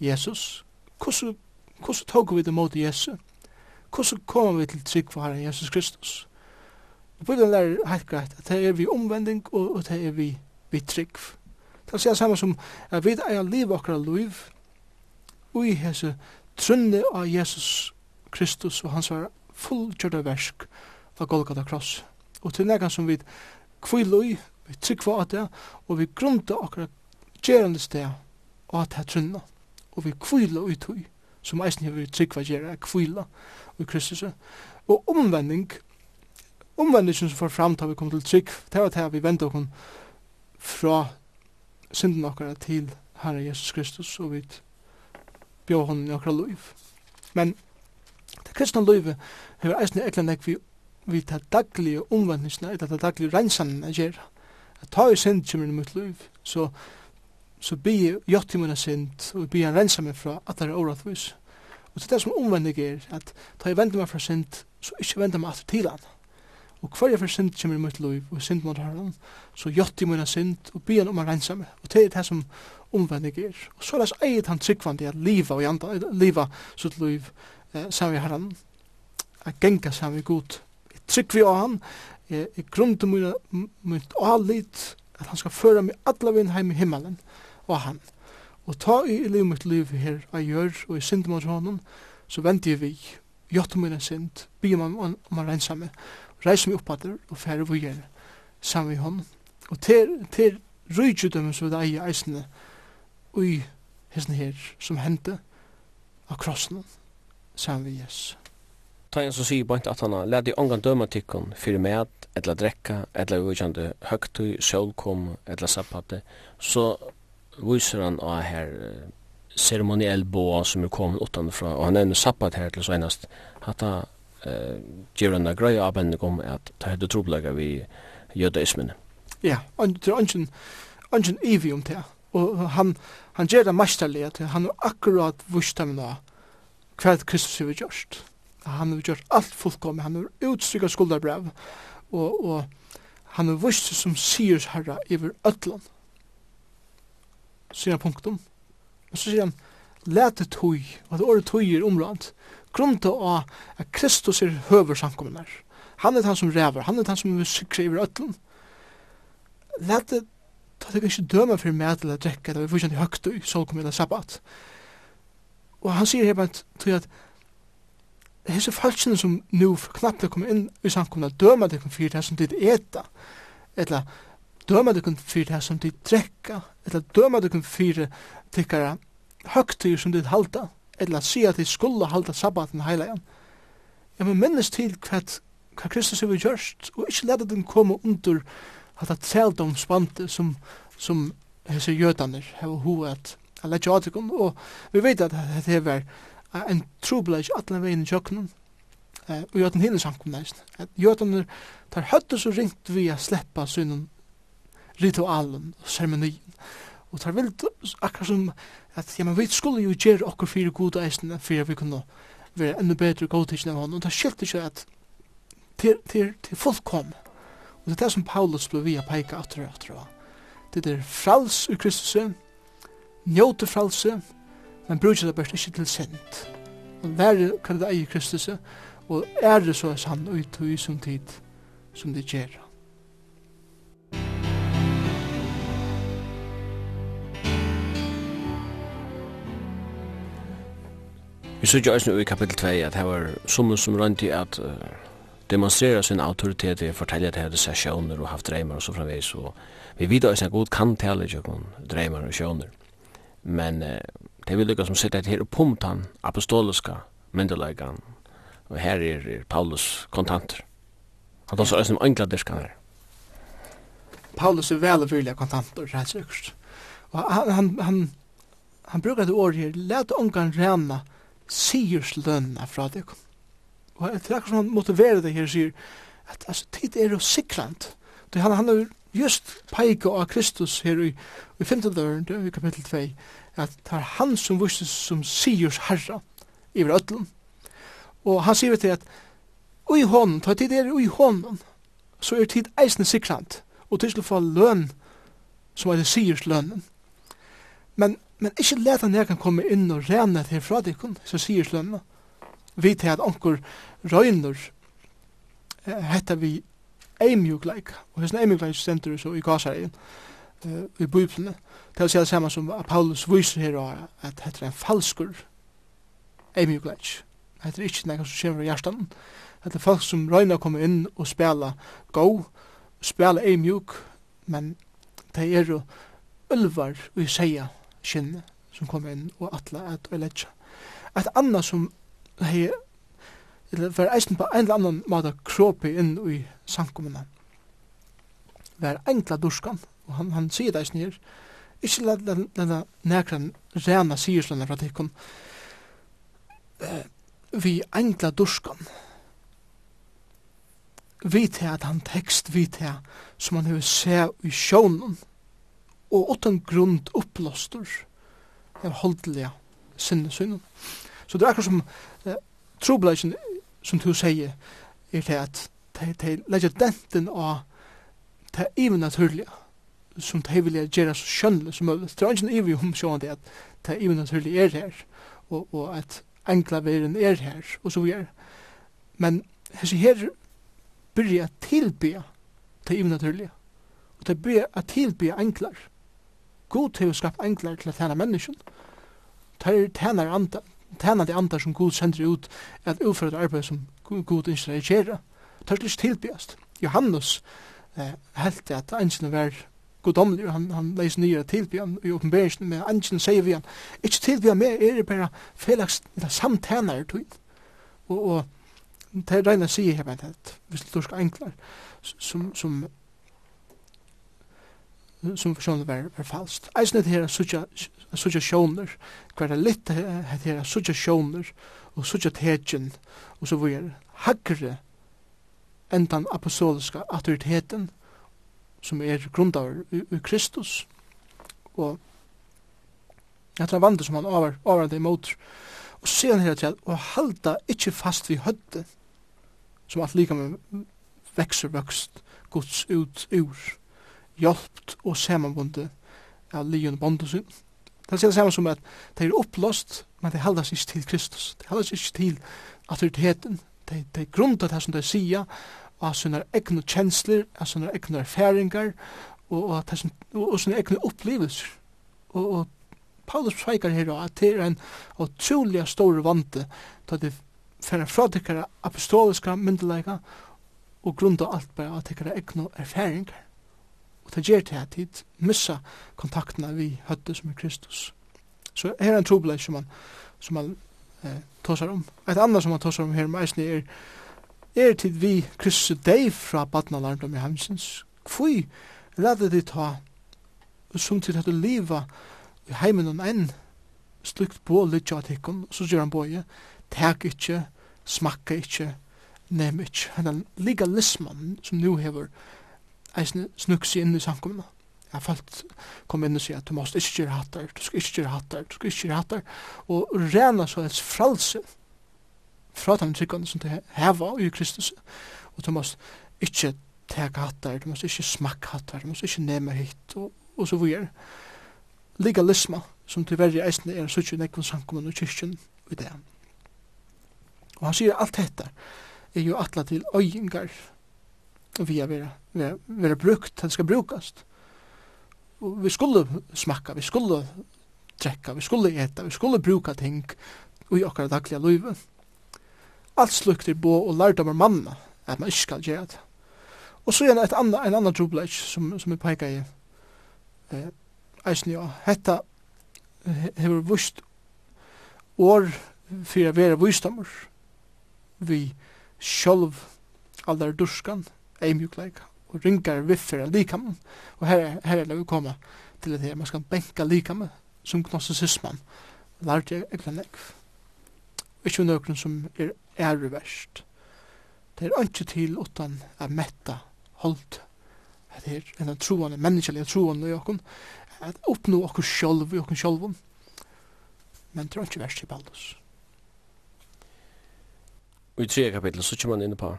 Jesus. Hvordan, hvordan tog vi det mot Jesus? hvordan kommer vi til trygg for Herren Jesus Kristus? Og Bibelen lærer helt greit at det er vi omvending og, og det er vi, vi trygg. Det sier samme som at vi er liv akkurat liv og i hese trunne av Jesus Kristus og hans var fullgjørda versk av Golgata kross. Og til nega som vi kviloi, vi trygg for det og vi grunta akkurat gjerande sted og at det trunne. og vi kvila ut hui som eisen hever trygg for gjerra kvila i Kristus. Og omvending, omvendingen som får fram til vi kommer til trygg, det var det vi vender oss fra synden okkara til Herre Jesus Kristus, og vi bjør hon i okra liv. Men det kristne livet hever eisne eklan ek vi vi ta daglige omvendelsene, eller ta daglige rensanen jeg gjør. At ta i synd kommer i mitt liv, så, så bi jeg gjort i minna synd, og bi jeg rensa meg fra at det er åretvis. Og det er det som omvendig er, at da jeg vender meg fra synd, så ikke vender meg alltid til han. Og hver jeg for synd kommer i mitt liv, og synd mot herren, så gjøtt i mine synd, og byen om å rensa meg. Og det er det som omvendig er. Og så er det eget han tryggvandig at livet og janda, livet sitt liv eh, sammen med herren, at genga sammen med god. Jeg trygg vi av han, jeg, jeg grunner mine, mitt alit, at han skal føre meg alle vinn heim i himmelen, og han. Og ta i liv mitt liv her jeg gjør, og i synd mot honom, så venter jeg vi, gjøtt min synd, bygger man om man renser meg, reiser meg opp og færre vi gjør sammen i honom. Og til, til rydgjødømmen som vi eier eisene, og hesten her som hendte av krossen sammen vi Jesus. Ta en som sier bant at han har ledd i ångan døma tikkun fyrir med etla drekka, etla uvikjande høgtøy, sjølkom, etla sappate, så viser han av her ceremoniell boa som er kommet utanfra, og han er nu sappat her til senast, at han uh, gjør en grøy avbending om at det hadde trobelaga vi jødaismen. Ja, og det er ønsken, ønsken evig om det, og han, han gjør det mesterlig at han har akkurat vust av da hva Kristus har gjort. Han har gjort alt fullkomlig, han har utstrykket skuldarbrev, og, og han har vust som sier herra over ødlån sier han punktum. Og så sier han, lete tøy, og det året tøy er området, grunta av at Kristus er høver samkommunar. Han er han som rever, han er han som er sikre i røtlen. Lete, ta det ikke døme for meg til å drekke, da vi får kjent i høgt i solkommun og sabbat. Og han sier her bare til at hese falskene som nu knappt kommer inn i samkomna døma det kom fyrir det som dit eta, eller døma kan fyrir det som dit drekka, eller døma kan fyrir tykkara høgtyr som dit halda, eller at sia at dit skulle halda sabbaten heilajan. Ja, men minnes til hva, hva Kristus har gjørst, og ikkje leta den komme under at det hatta treldomsbante som, som hese jødaner hefur hoa at leggja atikon, og vi vet at det hefur en trubla ikkje atlan vegin i tjøkkenen, og jødan hinne samkomna, at jødaner tar høttu så ringt vi a sleppa synen ritualen og seremonien. Og tar vel akkurat som at ja, men vi skulle jo gjøre okkur fyrir gode eisene fyrir vi kunne være enda bedre godtidsen av honom. Og det skilt ikke at til, til, til folk kom. Og det er det som Paulus ble via peika atter og atter. Det er frals ur Kristus, njóte fralse, men brukja det best ikke til sent. Og være kan det eie Kristus, og er det så er sann ut og i som tid som det gjør. Vi sørger også i kapitel 2 at det var som som rundt i at uh, demonstrera sin autoritet i fortelle at det hadde seg sjøner og haft dreimer og så framvis. Og vi vet også at god kan tale ikke om dreimer og sjøner. Men uh, det vil lykke som sitter her og pumt apostoliska myndelagene. Og her er, er Paulus kontanter. Han tar så også enkla engladerskan her. Paulus er vel og kontanter, rett sikkert. Og han, han, han, han brukar det året her, let ångan renna, sigerslønna fra deg. Og det er akkurat som han motiverer det her, sier at altså, tid er jo sikrant. Det han handler just peika av Kristus her i, i 5. døren, i kapittel 2, at det er han som vurses som sigers herra i ötlun. Og han sier til at ui hånden, ta tid er ui hånden, så er tid eisne sikrant, og til skal få løn, som er det sigers lønnen. Men, men ikkje leta nekan komme inn og rene til fra dikon, så sier slønna. Vi til at onkur røyner eh, hetta vi eimjukleik, og hessin eimjukleik stendur så i gasarien, eh, i bøyplene, til å si det samme som Paulus viser her at heter er en falskur eimjukleik. Hetta er ikke nekan som kommer fra hjertan, hetta er folk som røyner komme inn og spela go, spela eimjuk, men det er jo ulvar vi sier skinne som kom inn og atla at og letja. Et anna som hei eller var eisen på en eller annan måte kropi inn i sankumina var enkla durskan og han, han sier det eisen her ikke la denne nekran rena sierslunna fra tikkun uh, vi enkla durskan vi til at han tekst vi til som han hei se i sjónun, og utan grund upplostur av holdliga sinnesynen. Så det er akkur som eh, trobladjen, som du sier, er til at de legger denten av det ivenaturlige, som de vil gjøre så skjønnelig som mulig. Det er ikke ivig om sånn at det ivenaturlige er her, og, og at englaveren er her, og så videre. Men hese her byrja tilbya det ivenaturlige, og det byrja jeg tilbya englar, God har skapt englar til å tjene mennesken. Tar tjener andre, tjener de andre som God sender ut at utføre arbeid som God ikke reagerer. Tar slik tilbyast. Johannes eh, helt at engene var godomlig, han, han leis nye tilbyan i oppenberingsen med engene sier vi han, ikke tilbyan med er det bare felaks samtjener til. Og, og det er regnet sier her, men det er visst som, som som personer var, var falskt. Eisne det her suttja sjoner, hver er litt det her suttja sjoner, og suttja tegjen, og så var hagre enn den apostoliska autoriteten som er grundar i Kristus. Og jeg tror vandet som han over, over det imot. Og sen her til å halda ikkje fast vi hødde, som at lika med vekser vøkst gods ut ur hjelpt og samanbundet av lijon bondu sin. Det er det samme som at det er opplåst, men det heldas ikke til Kristus. Det heldas ikke til autoriteten. Det, det er grunda det som det sier, av sånne egne kjensler, av sånne egne erfaringer, og, og, og, og sånne egne opplevelser. Og, og Paulus sveikar her at det er en utrolig stor vante til at det fyrir fra tikkara apostoliska myndelega og grunda alt bare av tikkara egnu erfaringar. Og det gjør til at de missa kontaktene vi høyde som er Kristus. Så her er en trobeleik som man, som man eh, tåsar om. Et annet som man tåsar om her med eisen er er tid vi Kristus deg fra badnalarndom i heimsins. Kvui redde de ta som tid du liva i heimen og enn slukt på litt av tikkun, så gjør han boje, teg ikkje, smakka ikkje, nem ikkje, han legalisman som nu hever eisne snuksi inn i samkomna. Jeg har falt kom inn og sier at du måst ikke gjøre hattar, du skal ikke gjøre hattar, du skal ikke gjøre hattar, og rena så hans fralse fra den tryggande som det heva i Kristus, og du måst ikke teka hattar, du måst ikke smakka hattar, du måst ikke nema hitt, og, og så vire. Legalisma, som til verri eisne er suttje nekvun samkommun og kyrkjen i det. Og han sier alt dette er jo atla til øyingar vi har vera brukt, det skal brukast. Og vi skulle smakka, vi skulle drekka, vi skulle eta, vi skulle bruka ting i okkar dagliga livet. Alt slukt er bo og lærdom om mamma, at man ikke skal gjøre det. Og så er det anna, en annan trobladj som, som er peika i eh, eisen ja, hetta hefur vust år fyrir vera vustamur vi sjolv aldar durskan eimjukleik og ringar viffer av likam. Og her, her er det vi koma til at man skal benka likam som gnostisisman, lærte jeg egnan ekv. Ikkje nøkron som er æreverst. Det er ikkje til utan a metta holdt at er en den troende, menneskelige troende i okkon, at oppnå okkur sjolv i okkon sjolvun. Men det er ikkje verst i Baldus. Og i tre kapitlet så kommer man inn på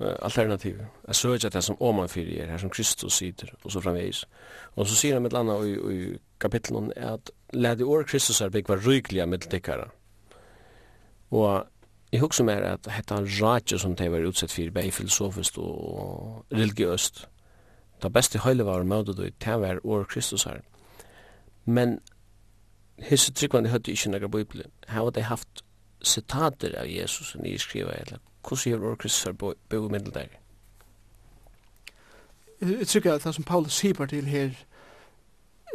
alternativ. Jeg søker det som åman fyrir er, her som Kristus sitter, og så framveis. Og så sier han med landa i, i kapitlen at led år Kristus er byggva ryglige middeltikkara. Og jeg husker mer at hetta ratje som de var utsett fyrir, bei filosofist og religiøst. Det beste høyle var møtet og det var år Kristus her. Men hisse tryggvande høyde ikke nekka bibelen. Her var de haft sitater av Jesus som ni skriver, eller hvordan gjør ordet Kristus bo i middeldeg? Jeg tykker at det som Paulus sier til her,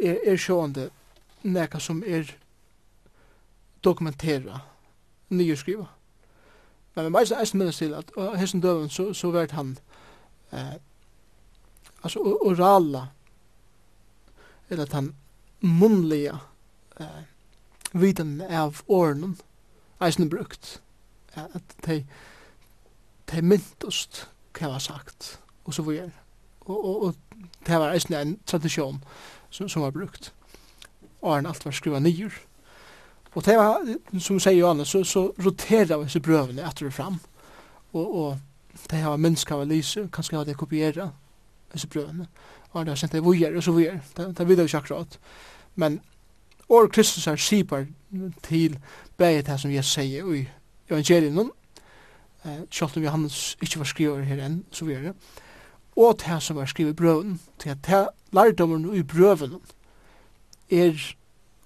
er, er sjående nekka som er dokumentera, nyskriva. Men vi meist eisen minnes til at og hessen døven så, så vært han eh, altså orala eller at han munnliga eh, viten av åren eisen brukt at de de myntost hva jeg var sagt, og så var. Og, og, og det var eisen en tradisjon som, som var brukt. Og han alt var skruva nyer. Og det var, som sier Johanne, så, så roterer vi disse brøvene etter og fram. Og, og det var minnska av lyse, kanskje hadde jeg kopiera disse brøvene. Og han har sendt det vujer og så vujer. Det, det videre ikke akkurat. Men år Kristus er sipar til begge det som jeg sier i evangelien eh, selv om Johannes ikkje var skriver her enn, så vi det, og det som var skriver i brøven, til at det lærdommen i brøven er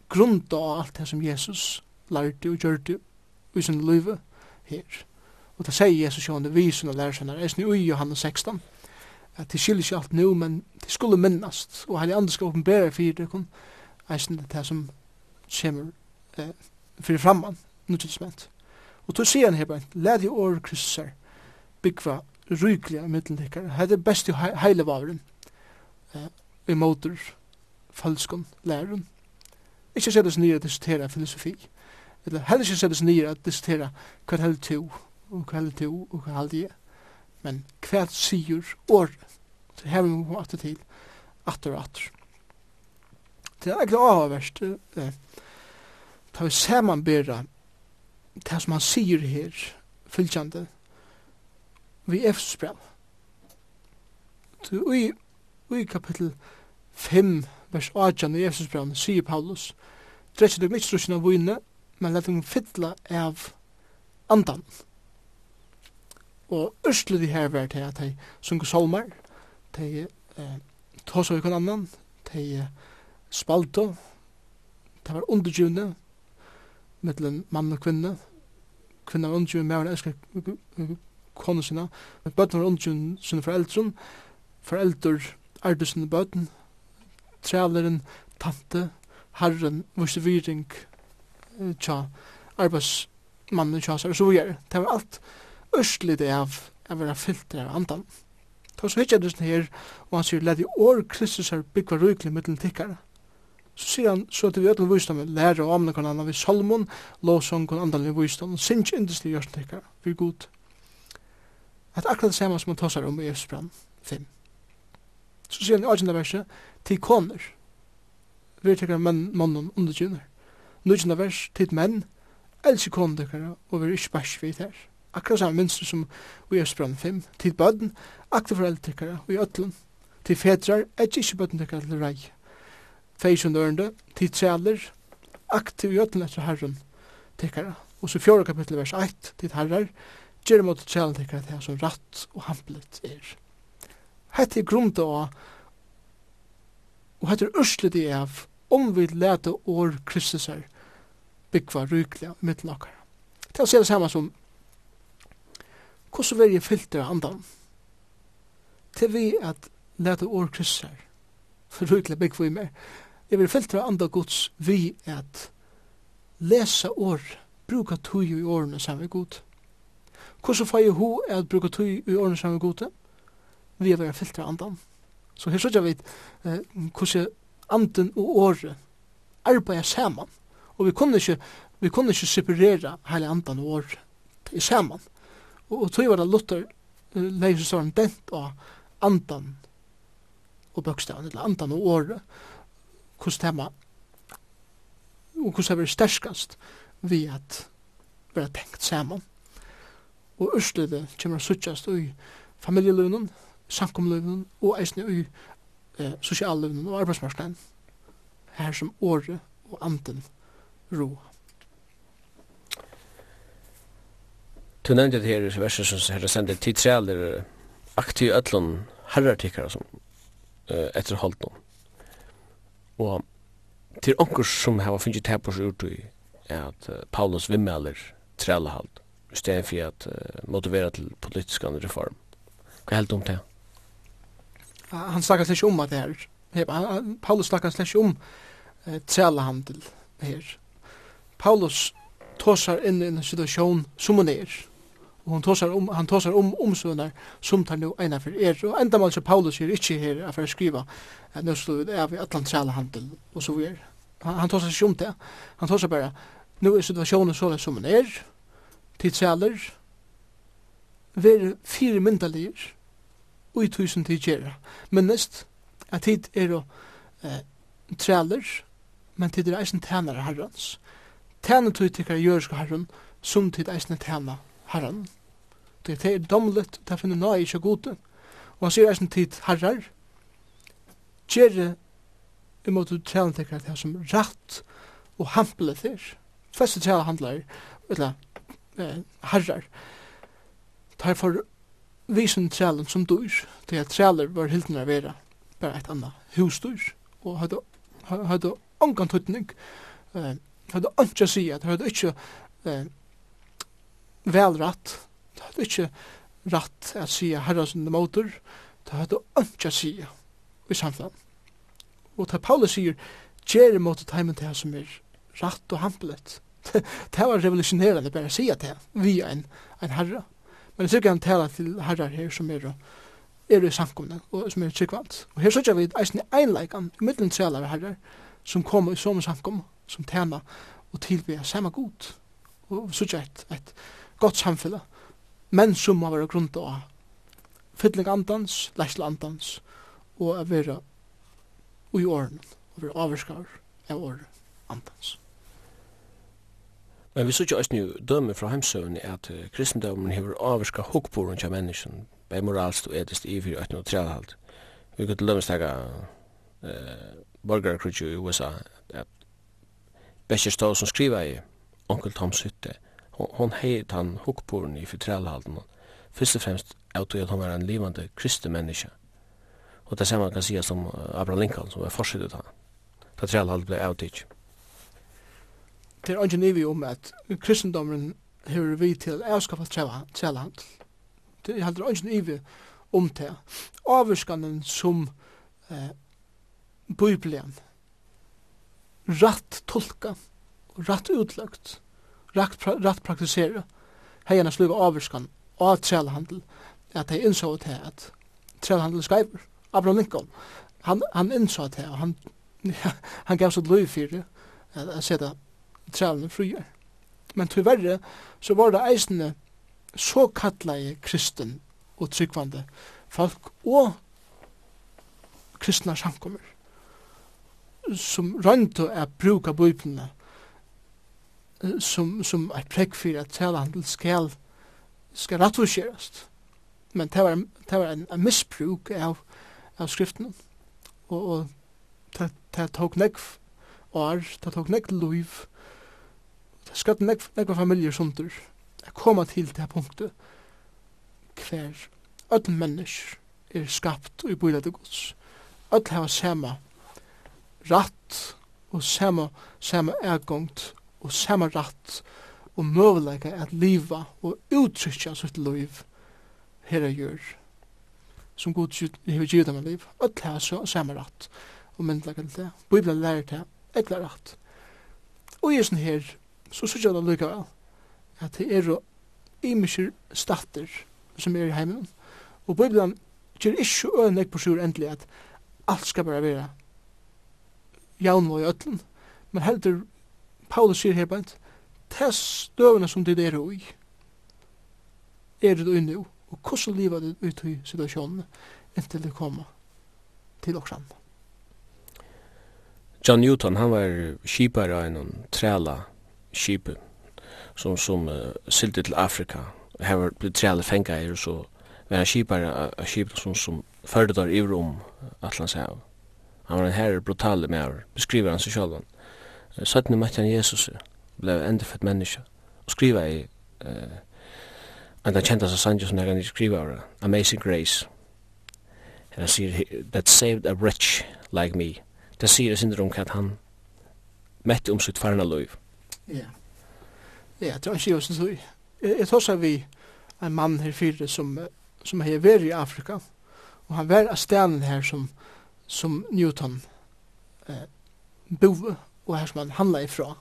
grunnt av alt det som Jesus lærte og gjørte i sin liv her. Og det sier Jesus jo under visen og lærer seg når jeg i Johannes 16, at det skiljer ikke alt nå, men det skulle minnast, og heilig andre skal åpenbære for det kun eisen det som kommer eh, fyrir framman, nutidsment. Og tog sier han her bænt, lær i år krysser, byggva rykliga mittelnikkar, heit er best i heile varen, uh, i motor, falskon, lærun. Ikke sett oss nye å diskutera filosofi, eller heller ikke sett oss nye å diskutera hva held to, og hva held to, og hva held jeg, men hva sier år, så her vi må atter til, atter og atter. Det er egentlig avhverst, uh, ta vi samanbera det som han sier her, fylgjande, vi Efesus brev. I, i kapittel 5, vers 18 i Efesus brev, sier Paulus, Drekje dere ikke strukken av vune, men let dem fytla av andan. Og ørstle de her vært her, de sunker solmar, de eh, tås av ikon annan, de spalto, de var undergjuvne, mellom mann og kvinne. Kvinna var ungen mer enn elsker kone sina. Bøtten var ungen sine foreldren. Foreldre ærte sine bøtten. Træleren, tante, herren, vurste viring, tja, arbeidsmannen, tja, så så videre. Det var alt østlig det av å være fyllt av andan. Ta så hittar det her, og han sier, let år Kristus er byggva ryklig mittel tikkare. Så sier han, så til vi ødel vysdom, lærer og amne kan anna vi salmon, låsong og andan vi vysdom, og sinj indisli gjørsten tikkar, vi er god. At akkurat det samme som han tåsar om i Efsbrand 5. Så sier han i 18. verset, til koner, vi tikkar menn, mannen, underkynner. Nudjende vers, tid menn, elsi koner tikkar, og vi er ikke bæs vi her. Akkurat samme minster som i Efsbrann 5, tid bødden, akkurat foreldre tikkar, og i ødelen, til fedrar, et ikke bødden tikkar til rei feisjon dørende, tidsaler, aktiv i øtlen etter herren tikkara. Og så fjore kapittel vers 1, tid herrar, gjerri mot tjelen tikkara til som ratt og hamplet er. Hette er grunn til å, og hette er urslet i av, om vi lete år Kristus er, byggva rykliga mittlen okkar. Til å se det samme som, hvordan vil jeg filtre andan? Til vi at lete år Kristusar, rykla byggva i meg, Jeg vil filtre andre gods vi at lesa år, bruka tøy i årene samme god. Hvordan får jeg ho at bruka tøy i årene samme god? Vi er bare filtre andan. Så her sørger vi eh, hvordan anden og året arbeider saman. Og vi kunne ikke, vi kunne ikke separera hele andan og året saman. Og, og tui var det Luther leiser sånn dent av andan og bøkstaven, eller andan og året hvordan det var og hvordan det var sterskast vi at vi har tenkt saman. Og Ørstlede kommer å suttjast i familjeløvnen, sankomløvnen og eisne i eh, sosialløvnen og arbeidsmarsklein. Her som året og anden roa. Du nevnte det her i verset som herre sender tid trealer aktiv ötlun herrartikar som uh, etter holdt noen. Og til onkur som hava finnst tepos ut i at uh, Paulus vimmeler trælahald i stedet for at uh, motivera til politisk reform. Hva heldur om det? Han snakkar slik om at det her. Paulus snakkar slik om uh, trælahandel her. Paulus tåsar inn i en situasjon som hun er Og hon tosar om, han tosar om omsøvnar som tar nu eina for er. Og enda mal så Paulus er ikkje her for å skriva at nu slår vi av i atlant handel og så videre. Han, han tosar ikke om det. Han tosar bara, nu er situasjonen så som den er, tidsaler, ver fire myndalir og i tusen tidgjera. Men nest, at tid er å eh, træler, men tid er eisen tænare herrans. Tæne tøy tikkar jøreska herran, som tid eisen tæna herran. Det er domlet, det finner nøy ikke gode. Og han sier eisen tid herrar, gjere imot du tjene tekker det som ratt og hampele þér. Feste tjene handlar, eller eh, herrar, tar for visen trelen som dyr, det er tjeler var hilden av vera, bare et anna husdyr, og hadde, hadde ongan tutning, eh, hadde ikke sier, hadde ikke eh, vel rett. Det hadde ikke rett å si herrasende motor. Det hadde ikke å si i samfunnet. Og til Paulus sier, gjør mot teimen til som er rett og hampelett. det var revolusjonerende bare å si det via en, en herre. Men jeg tykker han taler til herrar her som er er i samkomne og som er tryggvant. Og her sørger vi eisen i einleikan, i middelen trealare herrar, som kommer i som samkomne, som tjena og tilbyr samme god. Og sørger et, et gott samfella. men som må være grunnt av fytling andans, leisla andans, og å være ui åren, og være avvarskar av åren andans. Men vi så ikke også jo døme fra heimsøvn at uh, kristendommen hever avvarska hukkboren til menneskjen, bei moralst og etist i 4.18.30. Vi kan til dømes tega uh, borgarkrutju i USA, at Bescher Stål som skriva i Onkel Toms hytte, hon heit han hukkboren i fortrellhalden Fyrst og fremst av at hon var en livande kristi menneske og det samme kan sies om Abraham Lincoln som var forsidet han da trellhalden ble avtid. Det er ikke ivi om at kristendommen hever vi til avskaffa trellhandel det er heller ikke ivi om det avvirskanen som eh, Bibelen rætt tolka og rætt utlagt rakt, rakt praktisere, hei enn sluga avvirskan av trælhandel, at hei innså til at trælhandel skriver, Abraham Lincoln, han, han innså til, og han, han gav seg løy fyrir at, at seta trælene frier. Men tyverre så var det eisne så kallet kristen og tryggvande folk og kristna samkommer som røyntu at bruka bøyblina som, som er prekk for at talehandel skal, skal rattforskjerast. Men det var, det var en, en misbruk av, av skriften. Og, og det, det tok nekv år, det tok nekv liv, det skatt nekv, nekv familier sunder. Jeg koma til det punktet hver öll mennesker er skapt og i bøyla til gods. Öll hava sema rætt og sama, sama ergångt og samme rett og møvelegge at liva og uttrykja sitt liv her er gjør som god hever givet dem liv og det er så samme rett og myndelegge til det Bibelen lærer det ekla rett og i sånn her så synes jeg det lykka at det er jo imiskir statter som er i heimen og Bibelen gjør ikke øynleg på sjur endelig at alt skal bare være jaun i ötlen men heldur Paulus sier her bænt, tess støvene som dit er ui, er det ui nu, og hvordan livet det ut i situasjonen inntil det kommer til oksan. John Newton, han var kipar av en træla kipen som, som uh, sildi til Afrika. Her var blitt træla fengar her, så var han kipar av kipen som, som førde der i Rom, Atlantshav. Han var en herre brutale med her, beskriver han seg sjálf. Søttene møtte han Jesus, ble endefødt menneske, og skriva i uh, en av kjenteste sanger som jeg kan skriva over, Amazing Grace. Han sier, that saved a wretch like me. Det sier sin rom at han mette om sitt farna liv. Ja, ja det var ikke jo sin tøy. Jeg tar seg vi en mann her fyre som, som har vært i Afrika, og han var av stenen her som, som Newton eh, bove og her som han handla ifra.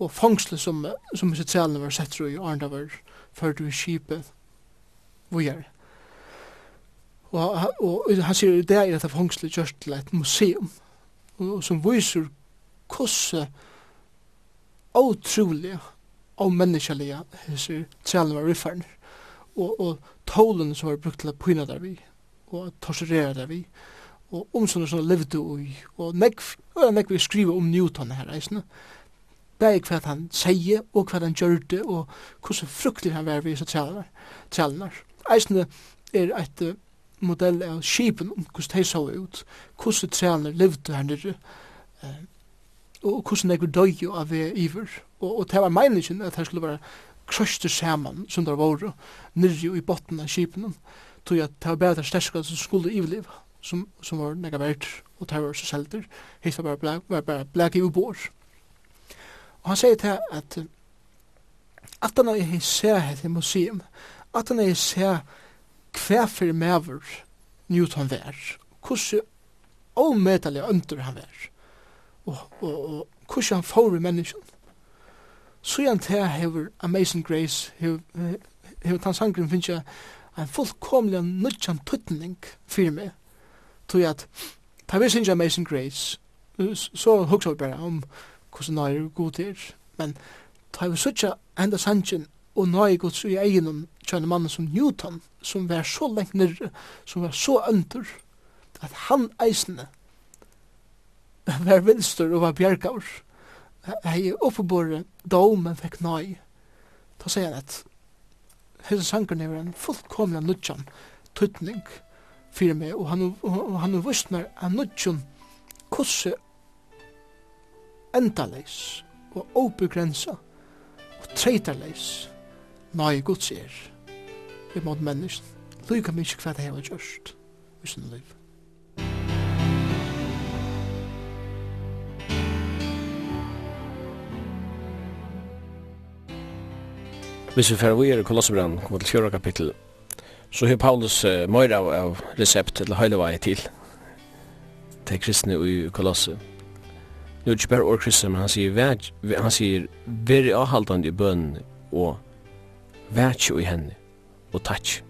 Og fangsle som, som sitt sittralene var sett i Arnda var ført i skipet vujar. Og, og, og han sier det er at fangsle gjørs til et museum og, og som viser hvordan utrolig av menneskelige hese tralene var riffaren og, og tålen som var brukt til å pyna der vi og torturera der vi. Og og sånne som levde ui, og nekv, og nekv vi skriver om Newton her, eisne, det er hva han sier, og hva han gjør det, og hvordan fruktelig han var ved disse tjallene. Eisne er et modell av skipen, om hvordan de så ut, hvordan tjallene levde her nere, uh, og hvordan nekv døg av vi iver, og, og det var meningen at det skulle være krøster saman som det var nere i botten av skipen, tog at det var bedre sterskere som skulle ivliva som, som var nega verdt, og det var så selter. Hitt var bare var bare blek i ubor. Og han sier til at at han er hei ser hei museum, at han er hei ser hver for mever Newton vær, hvordan avmedelig under han vær, og, og, og hvordan han får i menneskjen. Så han til hever Amazing Grace, hever hever tansangren finnes jeg en fullkomlig nødjan tuttning fyrir meg, tog at ta vi synger Amazing Grace, så hugsa vi bare om hvordan nøy er. God til, men ta vi sutja enda sangen og nøy god til om kjønne mannen som Newton, som var så lengt nirre, som var så under at han eisne var vinstur og var bjergaur, hei oppebore dom men fikk nøy, ta sier han at hese sangerne er en fullkomlig nudjan, tutning, tutning, fyrir meg, og han, og han er vissnar av nudjun kusse endaleis og obegrensa og treitarleis nei Guds er i mot mennesk lyka mykje hva det hever gjørst i liv Hvis vi fyrir vi er i Kolossebrand, kommer til 4 kapittel Så har Paulus uh, mer av, av recept til hele veien til til kristne i Kolosse. Nu er det ikke bare år kristne, men han sier, vær, han sier, vær avhaldande i bønnen og vær i henne og takk.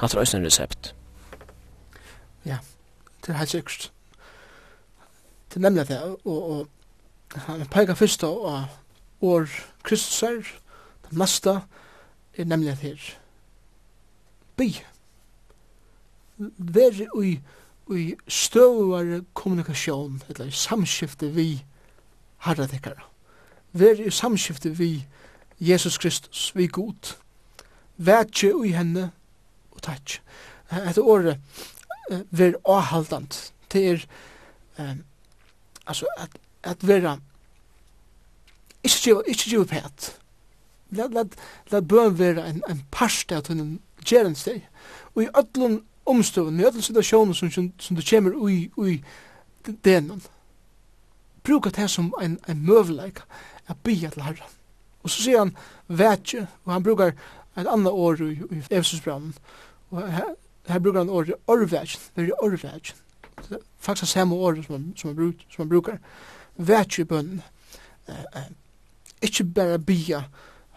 Han tar også en recept. Ja, det er helt sikkert. Det er nemlig det, og, og han peker først av år Kristus er, det neste er nemlig det her bi. Veri i, i støvare kommunikasjon, eller samskifte vi herra dekkara. Veri i samskifte vi Jesus Kristus, vi god. Vætje ui henne, og takk. Etter året, ver avhaldant. Det er, um, altså, at, at vera, ikke gjøre pæt. Lad, lad, lad bøn vera en, en parst av tunnen gerens deg. Og i öllum omstøvun, i öllum situasjonen som, som, som du kommer ui, ui denon, bruka det som en, en møvleik a bia til herra. Og så sier han vetje, og han brukar et annet år i, i Efesusbrannen, og her, her brukar han året orvetje, veri orvetje. Faktisk samme år som, han, som, han, bruk, som han brukar. Vetje i bønnen. Eh, eh, ikke bare bia,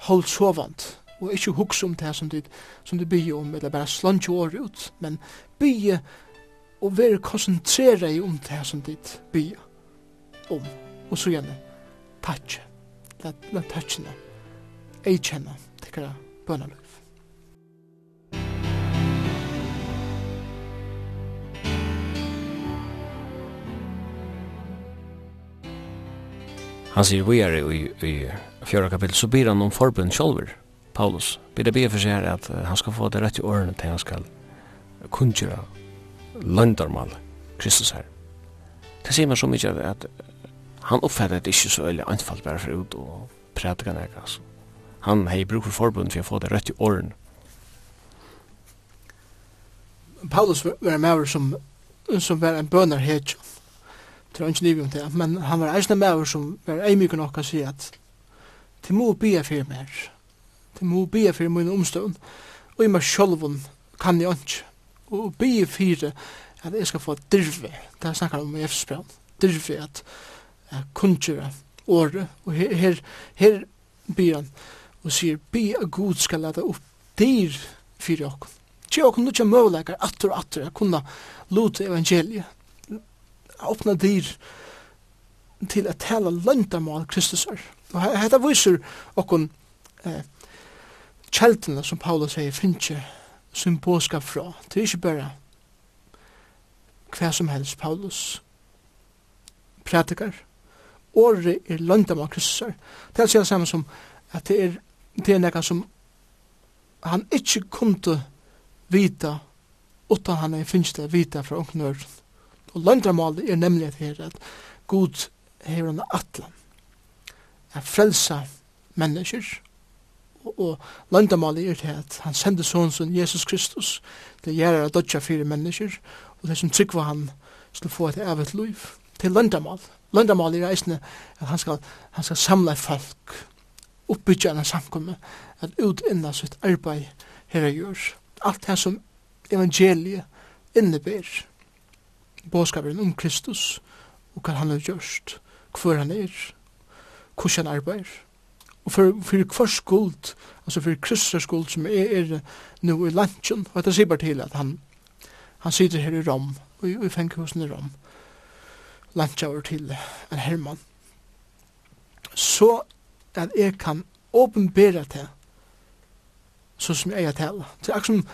holdt sovant, og ikkje hugsa om det som du, som du byr om, eller bare slant jo ut, men byr og vær konsentrera i om det som du byr om, og så gjerne tatje, la, la tatjene, ei kjenne, tekkara bønnerløy. Han sier vi er i, i, i fjøra kapittel, så byr han om forbund sjolver. Paulus. Bidde be for seg at han skal få det rett i årene til han skal kunngjøre løndarmal Kristus her. Det sier man så mykje at han oppfattet det ikke så øyelig anfall bare for ut og prædika nek, altså. Han hei bruk for forbund for å få det rett i årene. Paulus var en maver som, som var en bønner hetjo. Det var ikke livet om det, men han var eisne maver som var eimyk nok å si at til må bia fyrir mer til må bia fyrir mine omstøvn, og i meg sjølven kan jeg ikke. Og bia fyrir at jeg skal få dirve, det jeg snakker om i Efsbjørn, dirve at jeg kunngjøre året, og her, her, her byr han og sier, be at Gud skal lade opp dyr fyrir oss. Tje oss nødja møvleikar atter og atter, jeg kunna lute evangeliet, åpna dyr til at tala løndamål Kristus er. Og hetta viser oss eh, kjeltene som Paulus sier finnes sin påskap fra. Det er ikke bare hva som helst Paulus prædikar. Åre er løndam av kryssar. Det er det samme som at det er, det er nekka som han ikke kunde vita utan han er finnst det vita fra ungnøren. Og løndamålet er nemlig at her at Gud hever han atlan. Er frelsa mennesker og landamålet er til at han sendi sånn som Jesus Kristus til å gjøre av dødja fire mennesker og det som tryggva han skulle få et evet liv til landamål landamål er eisne at han skal, han skal samla folk oppbyggja en samkomme at utinna sitt arbeid her gjør alt det som evangeliet inneber båskaperen om Kristus og hva han har gjørst hvor han er hvordan han arbeider og for, for hver skuld, altså for Kristus skuld som er, er nå i lunchen, og det sier bare til at han, han sitter her i Rom, og i, i fenghusen i Rom, lunchen over til en hermann. Så at jeg kan åpenbære til, så som jeg er til. Det er akkurat som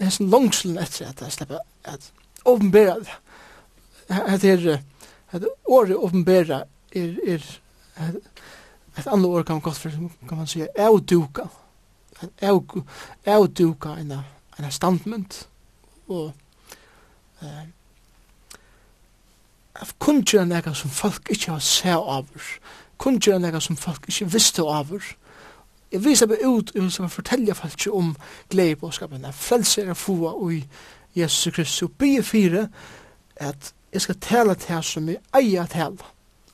en sånn langselen etter at jeg slipper at åpenbære det. At, er at året åpenbære er, er, er Et annet ord kan man godt för kan man säga avduka en avduka en en standment og eh av kunnkjøra nega som folk ikkje har seg over, kunnkjøra nega som folk ikkje visste over. Jeg viser meg ut, jeg viser meg fortelle folk om glede på skapen, jeg frelser jeg få i Jesus Kristus, og bygge fire at jeg skal tale til som jeg eier tale.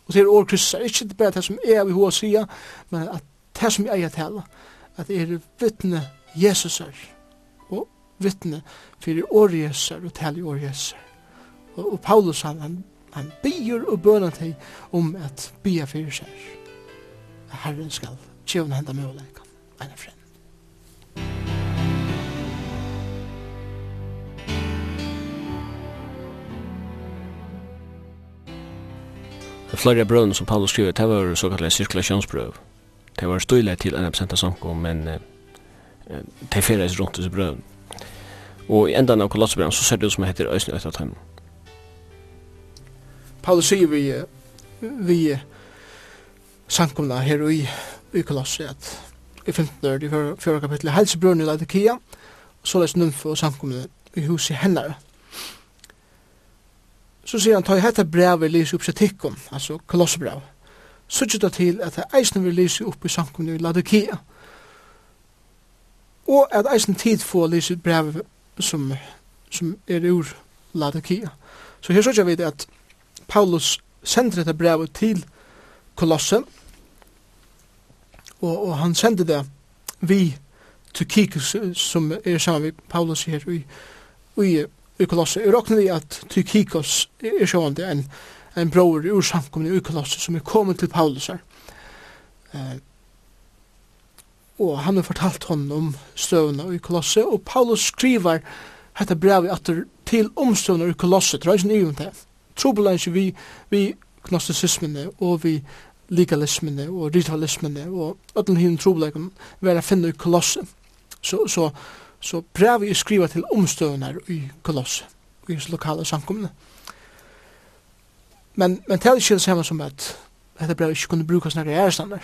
Og det er år Kristus er ikke bare det som er vi hoa sida, men at det som jeg er tala, at det er vittne Jesus er, og vittne fyrir år Jesus er, og tala år Jesus er. Og, og Paulus han, han, han byr og bøna til om at bya fyrir seg. Herren skal tjevna henda møleika, en av flera brøvene som Paulus skriver, det var såkallet sirkulasjonsbrøv. Det var støyla till en absenta samkom, men eh, det feres rundt disse brøvene. Og i endan av kolossebrøvene så ser det ut som heter Øysen etter dem. Paulus sier vi, vi samkomna her i, i kolosset, at i 15. år, i fjorda kapitlet, helsebrøvene i Latakia, så les nymfe og samkomne i huset hennare så sier han, ta i hette brev vi lyser opp kritikken, altså kolossbrev, så gjør det til at eisen vil lyse opp i samkomne i Ladokia, og at eisen tid får lyset brev som, som er ur Ladokia. Så her så gjør vi det at Paulus sender dette brevet til kolossen, og, og han sender det vi til Kikus, som er sammen med Paulus her i, i i Kolosser. Jeg råkner vi at Tykikos er sjående en, en bror ur samkomne i Kolosser som er kommet til Paulus her. Eh, og han har fortalt honom om støvna i Kolosser, og Paulus skriver dette brevet atter til omstøvna i Kolosser, tror jeg ikke nøyvn det. Trobelen vi, vi gnostisismene og vi legalismene og ritualismene og öllum hinn trobeleikon vera finna i Kolosser. Så, så Så brevet er skriva til omstøvnar i Kolosse, i hans lokale samkomne. Men, men det er ikke det samme som at dette brevet ikke kunne brukas nærkere ærestander.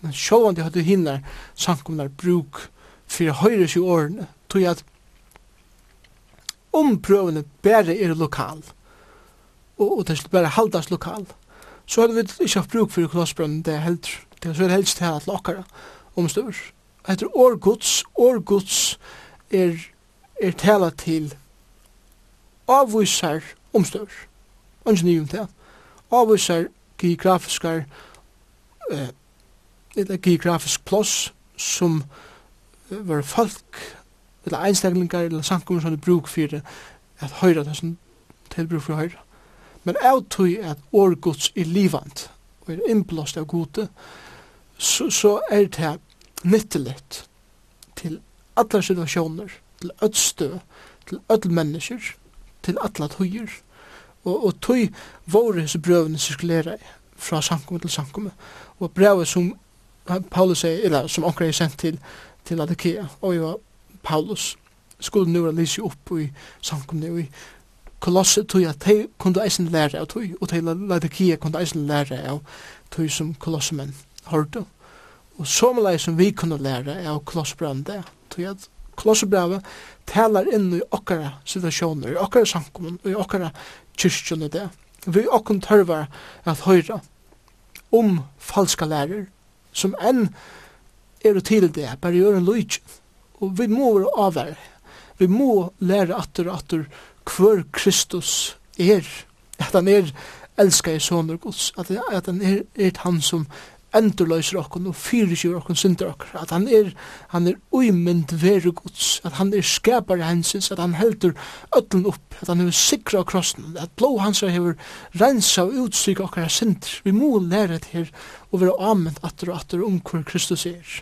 Men sjåan de hadde hinner samkomnar bruk fyrir høyres i årene, tog at omprøvene bare er lokal, og, og det skulle bare haldas lokal, så hadde vi ikke haft bruk for kolossbrønnen, det er helt, det er helst til at lakere omstøver. Etter årgods, årgods, er, er tala til avvisar omstøver. Ingen nye om det. Avvisar geografiskar eh, et geografisk plås som eh, var folk eller einstaklingar eller samkommer som det bruk for at høyra det som tilbruk for høyra. Men av tog at årgods er livant og er innblåst av gode så, så er det nyttelett til alla situationer, til öll stø, til öll mennesker, til alla tøyer, og, og tøy våre hese brøvene sirkulera fra samkomme til samkomme, og brevet som Paulus er, eller som onkra er sendt til, til Adikea, og jo Paulus skulle nu lyse opp i samkomne og i kolosset tog at de kunne eisen lære av tog, og til Laodikia kunne eisen lære av tog som kolossemenn hørte. Og så som vi kunne lære av kolossbrand det, tog at Kolosserbrevet talar inn i okkara situasjoner, i okkara sankumon, i okkara kyrkjon i det. Vi okkon tørvar at høyra om falska lærer, som enn er til det, bare gjør en lujtj. Og vi må være avvær. Vi må lære atter og atter hver Kristus er. At han er elskar i sånne gods, at, at han er, er han som endurløyser okkon og fyrirgjur okkon synder okkar, at han er, han er uimynd veru guds at han er skapare hensins, at han heldur öllun upp, at han hefur sikra krossen, at blå hans hefur rensa og utstryka okkar synder. Vi må læra det her og vera ament atter og atter om hver Kristus er.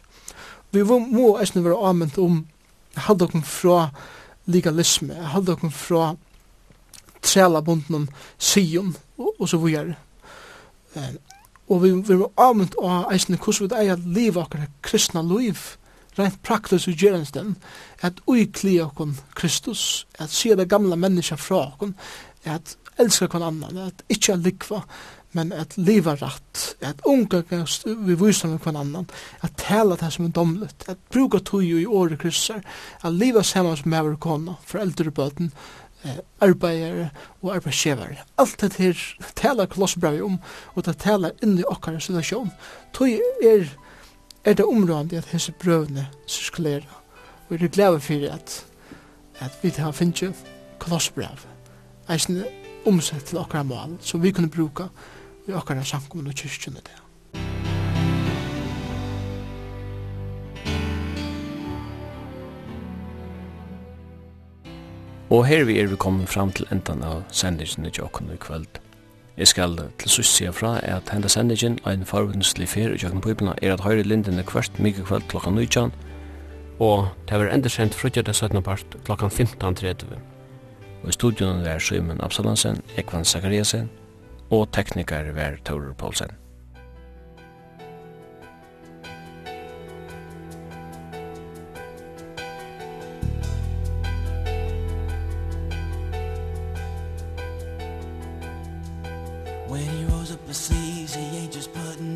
Vi må eisne vera ament um halda okkon fra legalisme, halda okkon fra træla bunden Sion og, og så vidare og vi vi var avmynd av eisne hvordan vi eier liv akkur kristna liv rent praktis og gjerensden at uikli kon Kristus at sier det gamla menneska fra okkon at elska kon annan at ikkje likva men at leva rætt, at unga vi vysa med kvann annan, at tala det som er domlet, at bruka tog i året kryssar, at leva saman som er kona, foreldre og bøten, eh, arbeidere og arbeidsgjevere. Alt det her taler Kolossbrevet om, og det taler inni okkar situasjon. Tøy er, er det områdende at hese brøvene sirkulerer. Og jeg er glad for at, at vi har finnet Kolossbrevet. Eisen omsett til okkar mål, som vi kunne bruka i okkar samkommun og kyrkjene der. Og her vi er vi kommet fram til endan av sendingen i Jokon i kvöld. Jeg skal til sys sige fra at henda sendingen av en farvunnslig fyr i Jokon Bibelna er at høyre lindene kvart mykje kvöld klokka 19 og det var enda sendt frutja det 17. part klokka 15.30. Og i studion er Simon Absalansen, Ekvan Zakariasen og teknikar er Taurer Poulsen.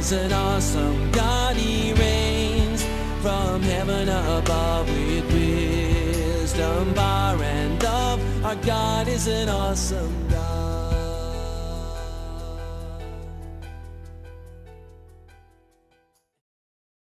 is an awesome God. He reigns From heaven above with wisdom bar and dove Our God is an awesome God.